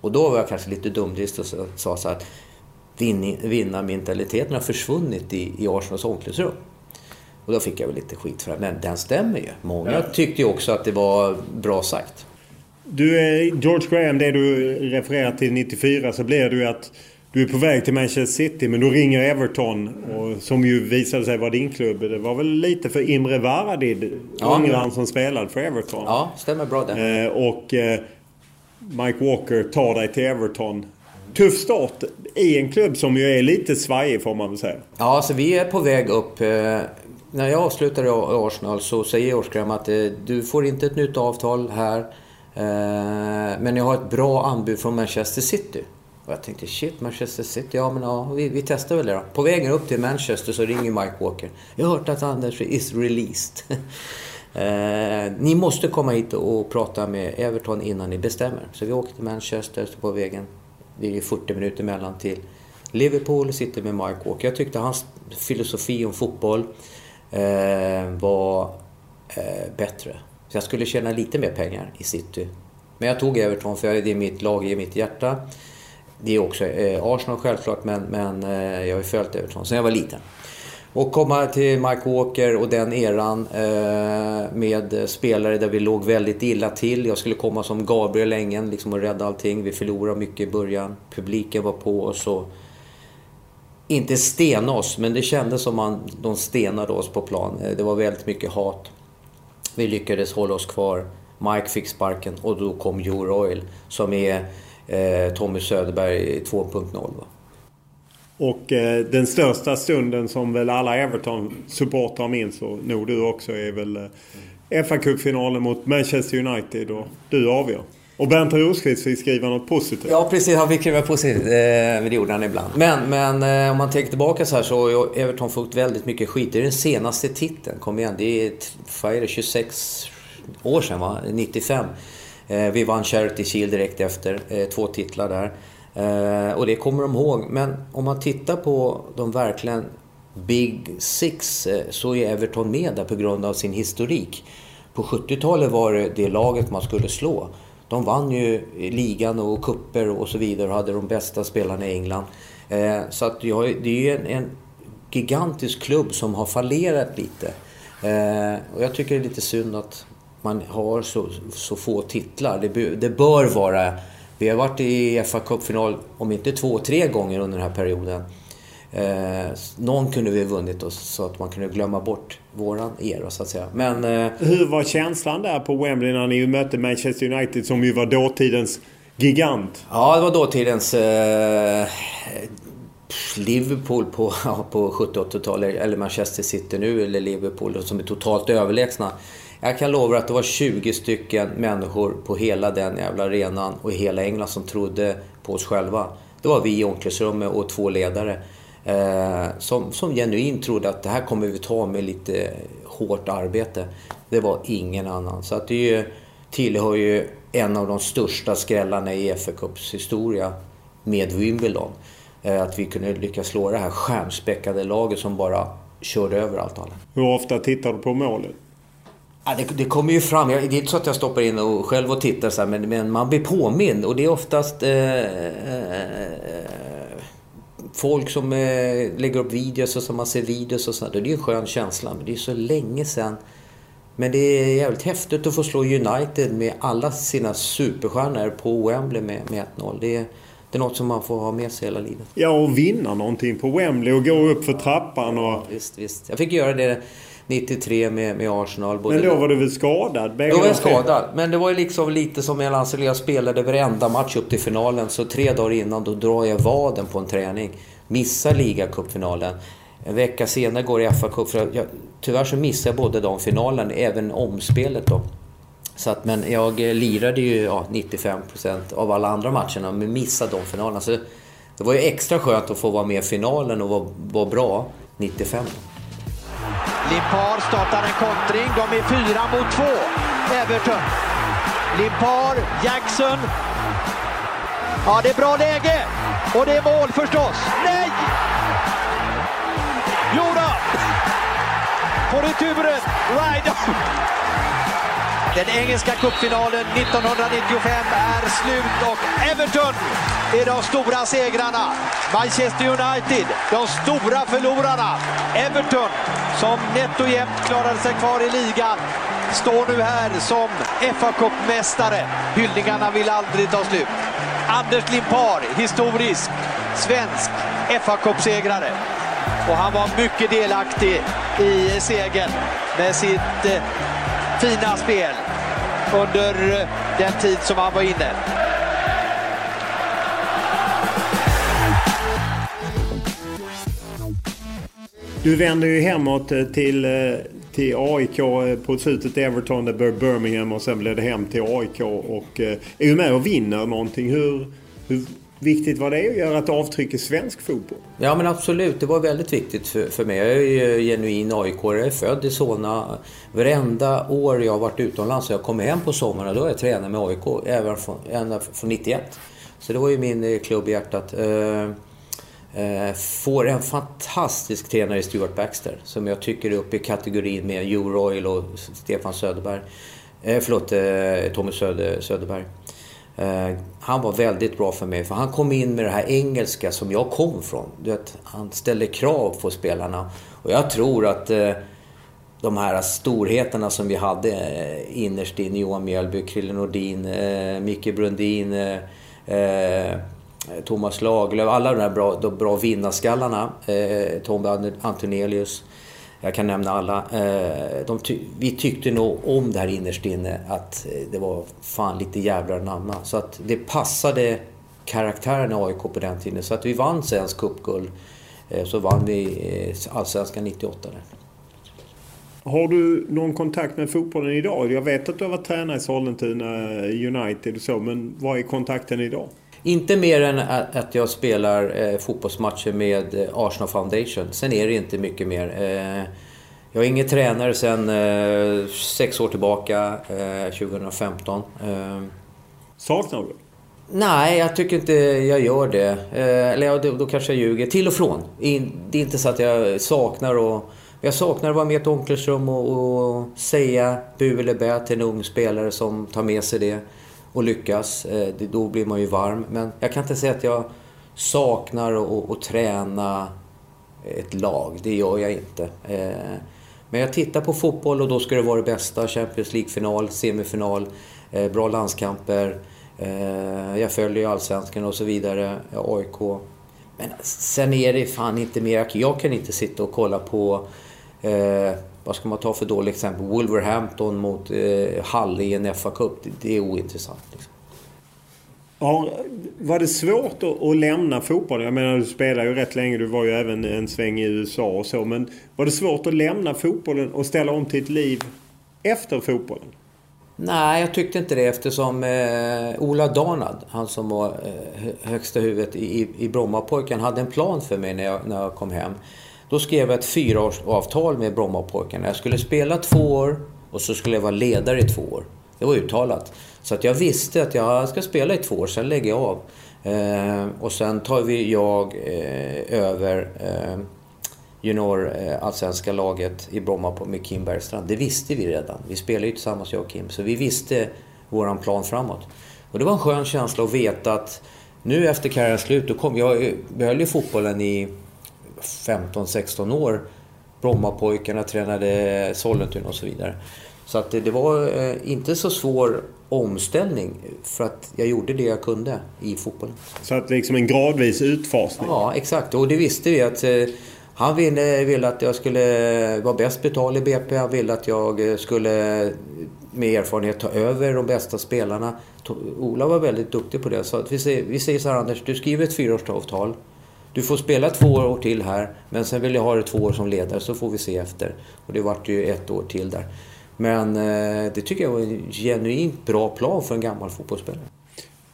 Och då var jag kanske lite dumdristig och sa så att vinnarmentaliteten har försvunnit i, i Arsenals omklädningsrum. Och då fick jag väl lite skit för det. Men den stämmer ju. Många ja. tyckte ju också att det var bra sagt. Du, George Graham, det du refererar till 94 så blev det ju att du är på väg till Manchester City men då ringer Everton och, som ju visade sig vara din klubb. Det var väl lite för Imre Varadid, ja, ungraren som spelade för Everton. Ja, stämmer bra det. Eh, och eh, Mike Walker tar dig till Everton. Tuff start i en klubb som ju är lite svajig får man väl säga. Ja, alltså vi är på väg upp. Eh, när jag avslutade i Arsenal så säger Årsgram att eh, du får inte ett nytt avtal här. Eh, men jag har ett bra anbud från Manchester City. Och jag tänkte shit, Manchester City, ja men ja, vi, vi testar väl det då. På vägen upp till Manchester så ringer Mike Walker. Jag har hört att Anders is released. Eh, ni måste komma hit och prata med Everton innan ni bestämmer. Så vi åker till Manchester, står på vägen. Det är 40 minuter mellan till Liverpool, sitter med Mike Walker. Jag tyckte hans filosofi om fotboll eh, var eh, bättre Så jag skulle tjäna lite mer pengar i city. Men jag tog Everton för det är mitt lag i mitt hjärta. Det är också eh, Arsenal självklart, men, men eh, jag har ju följt Everton sen jag var liten. Och komma till Mike Walker och den eran eh, med spelare där vi låg väldigt illa till. Jag skulle komma som Gabriel Engen liksom och rädda allting. Vi förlorade mycket i början. Publiken var på oss och... Inte stena oss, men det kändes som att de stenade oss på plan. Eh, det var väldigt mycket hat. Vi lyckades hålla oss kvar. Mike fick sparken och då kom Euroil som är eh, Tommy Söderberg 2.0. Och eh, den största stunden som väl alla Everton-supportrar minns och nog du också är väl eh, fa Cup-finalen mot Manchester United och du avgör. Och Bernt Rosqvist fick skriva något positivt. Ja precis, han fick skriva positivt. Eh, det gjorde han ibland. Men, men eh, om man tänker tillbaka så här så har Everton fått väldigt mycket skit. Det är den senaste titeln, kom igen. Det är, vad är det, 26 år sedan va? 95. Eh, vi vann Charity Shield direkt efter. Eh, två titlar där. Eh, och det kommer de ihåg. Men om man tittar på de verkligen Big Six eh, så är Everton med där på grund av sin historik. På 70-talet var det det laget man skulle slå. De vann ju ligan och kupper och så vidare och hade de bästa spelarna i England. Eh, så att det är ju en, en gigantisk klubb som har fallerat lite. Eh, och jag tycker det är lite synd att man har så, så få titlar. Det, det bör vara vi har varit i fa Cup-final, om inte två, tre gånger under den här perioden. Eh, någon kunde vi ha vunnit oss så att man kunde glömma bort våran era så att säga. Men, eh, Hur var känslan där på Wembley när ni mötte Manchester United som ju var dåtidens gigant? Ja, det var dåtidens eh, Liverpool på, på 70-80-talet, eller Manchester City nu, eller Liverpool som är totalt överlägsna. Jag kan lova att det var 20 stycken människor på hela den jävla arenan och i hela England som trodde på oss själva. Det var vi i omklädningsrummet och två ledare. Eh, som, som genuint trodde att det här kommer vi ta med lite hårt arbete. Det var ingen annan. Så att det ju, tillhör ju en av de största skrällarna i FA Cups historia med Wimbledon. Eh, att vi kunde lyckas slå det här stjärnspäckade laget som bara körde över allt alla. Hur ofta tittar du på målet? Ja, det, det, kommer ju fram. Jag, det är inte så att jag stoppar in och själv och tittar så här, men, men, man blir påmind. Och det är oftast eh, eh, folk som eh, lägger upp videos och som man ser videos och sånt. Det är ju en skön känsla. Men det är så länge sedan. Men det är jävligt häftigt att få slå United med alla sina superstjärnor på Wembley med, med 1-0. Det är, det är något som man får ha med sig hela livet. Ja, och vinna någonting på Wembley och gå upp för trappan. Och... Ja, visst, visst. Jag fick göra det 93 med, med Arsenal. Både men då var du väl skadad? Då var jag skadad. Men det var ju liksom lite som jag Lance jag spelade varenda match upp till finalen. Så tre dagar innan då drar jag vaden på en träning. Missar ligacupfinalen. En vecka senare går jag i FA-cup. Tyvärr så missade jag både de finalen, även omspelet då. Så att, men jag lirade ju ja, 95% av alla andra matcherna, men missade de finalerna. Så det var ju extra skönt att få vara med i finalen och vara, vara bra 95. Limpar startar en kontring. De är fyra mot två. Everton. Limpar, Jackson. Ja, det är bra läge. Och det är mål förstås. Nej! Jo då! På returen. Ryder. Den engelska cupfinalen 1995 är slut och Everton är de stora segrarna. Manchester United, de stora förlorarna. Everton, som nätt och jämnt klarade sig kvar i ligan, står nu här som fa Cup-mästare. Hyllningarna vill aldrig ta slut. Anders Limpar, historisk svensk fa Cup-segrare. Och han var mycket delaktig i segern med sitt eh, fina spel under eh, den tid som han var inne. Du vänder ju hemåt eh, till, eh, till AIK eh, på slutet Everton, det blir Birmingham och sen blev det hem till AIK och är ju med och vinner någonting. Hur, hur viktigt var det att göra ett avtryck i svensk fotboll? Ja men absolut, det var väldigt viktigt för, för mig. Jag är ju genuin aik jag är född i Solna. Varenda år jag har varit utomlands och jag kommer hem på sommaren, då är jag tränare med AIK, även från, ända från 91. Så det var ju min klubb i hjärtat. Eh, får en fantastisk tränare i Stuart Baxter, som jag tycker är uppe i kategorin med Joe Royal och Stefan Söderberg. Eh, förlåt, eh, Tommy Söder, Söderberg. Eh, han var väldigt bra för mig för han kom in med det här engelska som jag kom från. Du vet, han ställde krav på spelarna. Och jag tror att eh, de här storheterna som vi hade eh, innerst inne, Johan Mjällby, Krille Nordin, eh, Micke Brundin, eh, eh Eh, Thomas Lagerlöf, alla de där bra, de bra vinnarskallarna, eh, Tom Antonelius, jag kan nämna alla. Eh, de ty vi tyckte nog om det här innerst inne att eh, det var fan lite jävlar namna. Så att det passade karaktären i AIK på den tiden. Så att vi vann Svensk cupguld. Eh, så vann vi Allsvenskan 98 där. Har du någon kontakt med fotbollen idag? Jag vet att du har varit tränare i Sollentuna United och så, men vad är kontakten idag? Inte mer än att jag spelar eh, fotbollsmatcher med eh, Arsenal Foundation. Sen är det inte mycket mer. Eh, jag är ingen tränare sen eh, sex år tillbaka, 2015. Eh, eh, Saknar du? Nej, jag tycker inte jag gör det. eller ja, då, då kanske jag ljuger. Till och från. Det är inte så att jag saknar och jag saknar att vara med i ett omklädningsrum och, och säga bu eller bä till en ung spelare som tar med sig det och lyckas. Eh, då blir man ju varm. Men jag kan inte säga att jag saknar att träna ett lag. Det gör jag inte. Eh, men jag tittar på fotboll och då ska det vara det bästa. Champions League-final, semifinal, eh, bra landskamper. Jag följer Allsvenskan och så vidare, AIK. Men sen är det fan inte mer. Jag kan inte sitta och kolla på vad ska man ta för dåligt exempel? Wolverhampton mot eh, Hull i en fa Cup. Det, det är ointressant. Liksom. Ja, var det svårt att, att, lämna fotbollen? Jag menar, du spelade ju rätt länge. Du var ju även en sväng i USA och så. Men var det svårt att lämna fotbollen och ställa om till ett liv efter fotbollen? Nej, jag tyckte inte det eftersom eh, Ola Darnad, han som var eh, högsta huvudet i, i Brommapojken, hade en plan för mig när jag, när jag kom hem. Då skrev jag ett fyraårsavtal med Brommapojkarna. Jag skulle spela två år och så skulle jag vara ledare i två år. Det var uttalat. Så att jag visste att jag ska spela i två år, sen lägger jag av. Eh, och sen tar vi jag eh, över eh, junior eh, laget i Bromma på, med Kim Bergstrand. Det visste vi redan. Vi spelade ju tillsammans jag och Kim. Så vi visste våran plan framåt. Och det var en skön känsla att veta att nu efter karriärens slut, då kom jag behöll ju fotbollen i 15-16 år. Brommapojkarna tränade Sollentuna och så vidare. Så att det, det var eh, inte så svår omställning för att jag gjorde det jag kunde i fotbollen. Så att liksom en gradvis utfasning? Ja, exakt. Och det visste vi att eh, han ville, ville att jag skulle vara bäst betald i BP. Han ville att jag skulle med erfarenhet ta över de bästa spelarna. Ola var väldigt duktig på det. Så att vi, säger, vi säger så här Anders, du skriver ett fyraårsavtal. Du får spela två år till här, men sen vill jag ha dig två år som ledare så får vi se efter. Och det vart ju ett år till där. Men eh, det tycker jag var en genuint bra plan för en gammal fotbollsspelare.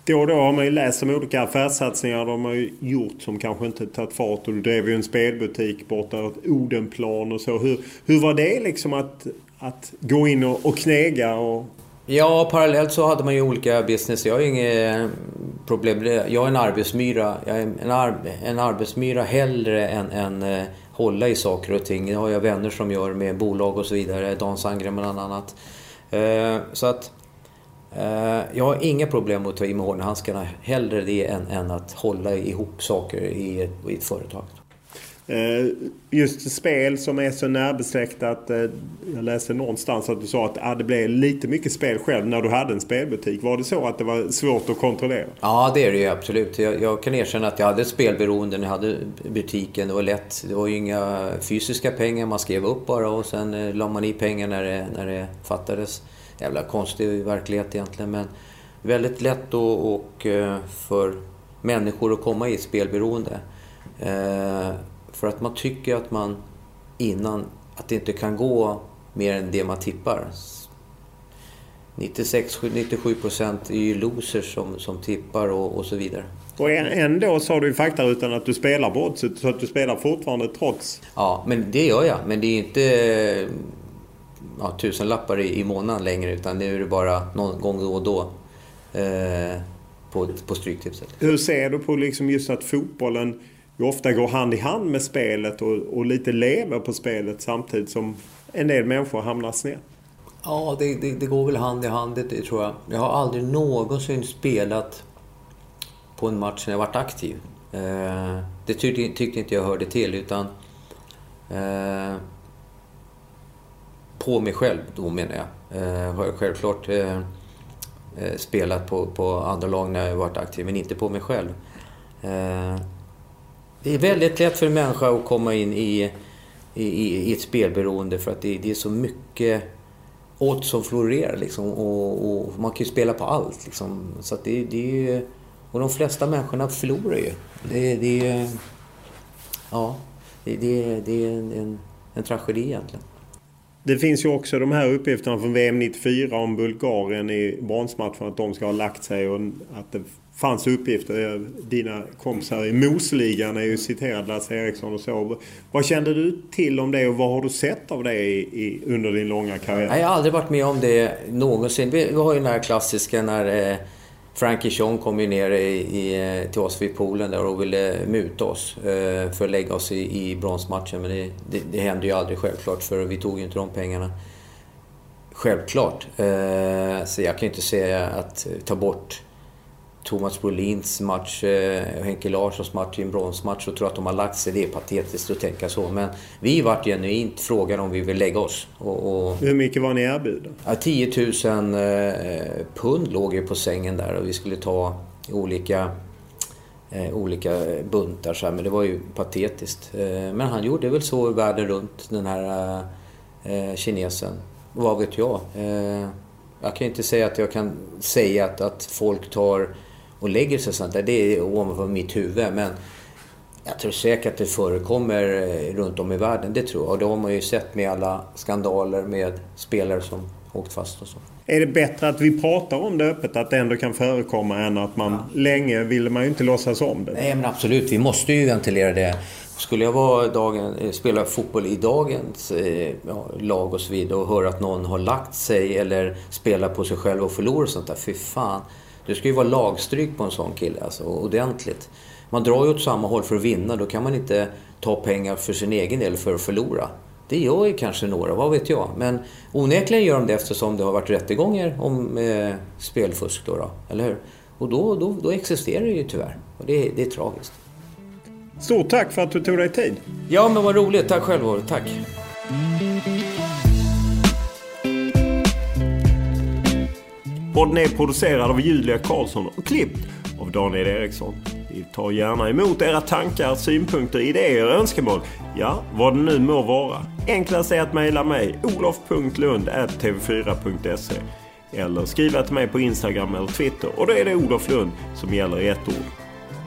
Då och då har man ju läst om olika affärssatsningar de har ju gjort som kanske inte tagit fart. Och du drev ju en spelbutik borta åt Odenplan och så. Hur, hur var det liksom att, att gå in och, och knega och Ja, parallellt så hade man ju olika business. Jag har inget problem. Jag är en arbetsmyra. Jag är en, ar en arbetsmyra hellre än, än uh, hålla i saker och ting. Det har jag vänner som gör med bolag och så vidare. Dan Sandgren bland annat. Uh, så att uh, jag har inga problem med att ta i med hårdhandskarna. Hellre det än, än att hålla ihop saker i ett, i ett företag. Eh, just spel som är så närbesläktat. Eh, jag läste någonstans att du sa att det blev lite mycket spel själv när du hade en spelbutik. Var det så att det var svårt att kontrollera? Ja, det är det ju absolut. Jag, jag kan erkänna att jag hade ett spelberoende när jag hade butiken. Det var lätt. Det var ju inga fysiska pengar. Man skrev upp bara och sen eh, la man i pengar när det, när det fattades. Jävla konstig verklighet egentligen. Men väldigt lätt då och eh, för människor att komma i ett spelberoende. För att man tycker att man innan, att det inte kan gå mer än det man tippar. 96-97 procent är ju losers som, som tippar och, och så vidare. Och ändå sa du i faktarutan att du spelar brottset så att du spelar fortfarande trots? Ja, men det gör jag. Men det är inte ja, tusen lappar i, i månaden längre utan nu är det bara någon gång då och då eh, på, på Stryktipset. Hur ser du på liksom just att fotbollen ju ofta går hand i hand med spelet och, och lite lever på spelet samtidigt som en del människor hamnar snett. Ja, det, det, det, går väl hand i hand, det tror jag. Jag har aldrig någonsin spelat på en match när jag varit aktiv. Eh, det tyckte, tyckte, inte jag hörde till, utan eh, på mig själv då menar jag. Eh, har jag självklart eh, eh spelat på, på andra lag när jag varit aktiv, men inte på mig själv. Eh, det är väldigt lätt för en människa att komma in i, i, i ett spelberoende för att det, det är så mycket odds som florerar liksom. Och, och, man kan ju spela på allt liksom. Så att det, det är Och de flesta människorna förlorar ju. Det, det, ja, det, det, det är en, en, en tragedi egentligen. Det finns ju också de här uppgifterna från VM 94 om Bulgarien i bronsmatchen att de ska ha lagt sig och att det fanns uppgifter. Eh, dina kompisar i Mosligan är ju citerade. Lasse Eriksson och så. Vad kände du till om det och vad har du sett av det i, i, under din långa karriär? Jag har aldrig varit med om det någonsin. Vi, vi har ju den här klassiska när eh, Frankie Sean kom ju ner i, i, eh, till oss vid poolen där och ville muta oss eh, för att lägga oss i, i bronsmatchen. Men det, det, det hände ju aldrig självklart för vi tog ju inte de pengarna. Självklart. Eh, så jag kan ju inte säga att eh, ta bort Thomas Brolins match eh, och Henke Larssons match i en bronsmatch och tror att de har lagt sig. Det är patetiskt att tänka så. Men vi vart genuint frågade om vi vill lägga oss. Och, och... Hur mycket var ni erbjudna? Ja, 10 000 eh, pund låg ju på sängen där och vi skulle ta olika, eh, olika buntar. Så här, men det var ju patetiskt. Men han gjorde väl så världen runt, den här kinesen. Vad vet jag? Jag kan inte säga att jag kan säga att, att folk tar och lägger sig sånt där. Det är ovanför mitt huvud. Men jag tror säkert att det förekommer eh, runt om i världen. Det tror jag. Och det har man ju sett med alla skandaler med spelare som åkt fast och så. Är det bättre att vi pratar om det öppet, att det ändå kan förekomma, än att man ja. länge ville man ju inte låtsas om det? Nej, men absolut. Vi måste ju ventilera det. Skulle jag vara dagen, eh, spela fotboll i dagens eh, ja, lag och så vidare och höra att någon har lagt sig eller spelar på sig själv och förlorar och sånt där. Fy fan. Det ska ju vara lagstryk på en sån kille, alltså ordentligt. Man drar ju åt samma håll för att vinna, då kan man inte ta pengar för sin egen del för att förlora. Det gör ju kanske några, vad vet jag. Men onekligen gör de det eftersom det har varit rättegångar om eh, spelfusk då, då, eller hur? Och då, då, då existerar det ju tyvärr. Och det, det är tragiskt. Stort tack för att du tog dig tid. Ja, men vad roligt. Tack själv, Tack. Podden är producerad av Julia Karlsson och klippt av Daniel Eriksson. Vi tar gärna emot era tankar, synpunkter, idéer och önskemål. Ja, vad det nu må vara. Enklast är att mejla mig olof.lund.tv4.se eller skriva till mig på Instagram eller Twitter och då är det Olof Lund som gäller i ett ord.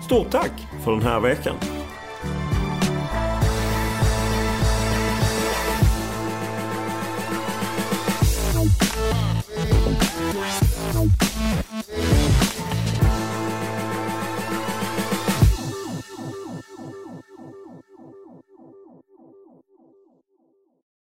Stort tack för den här veckan!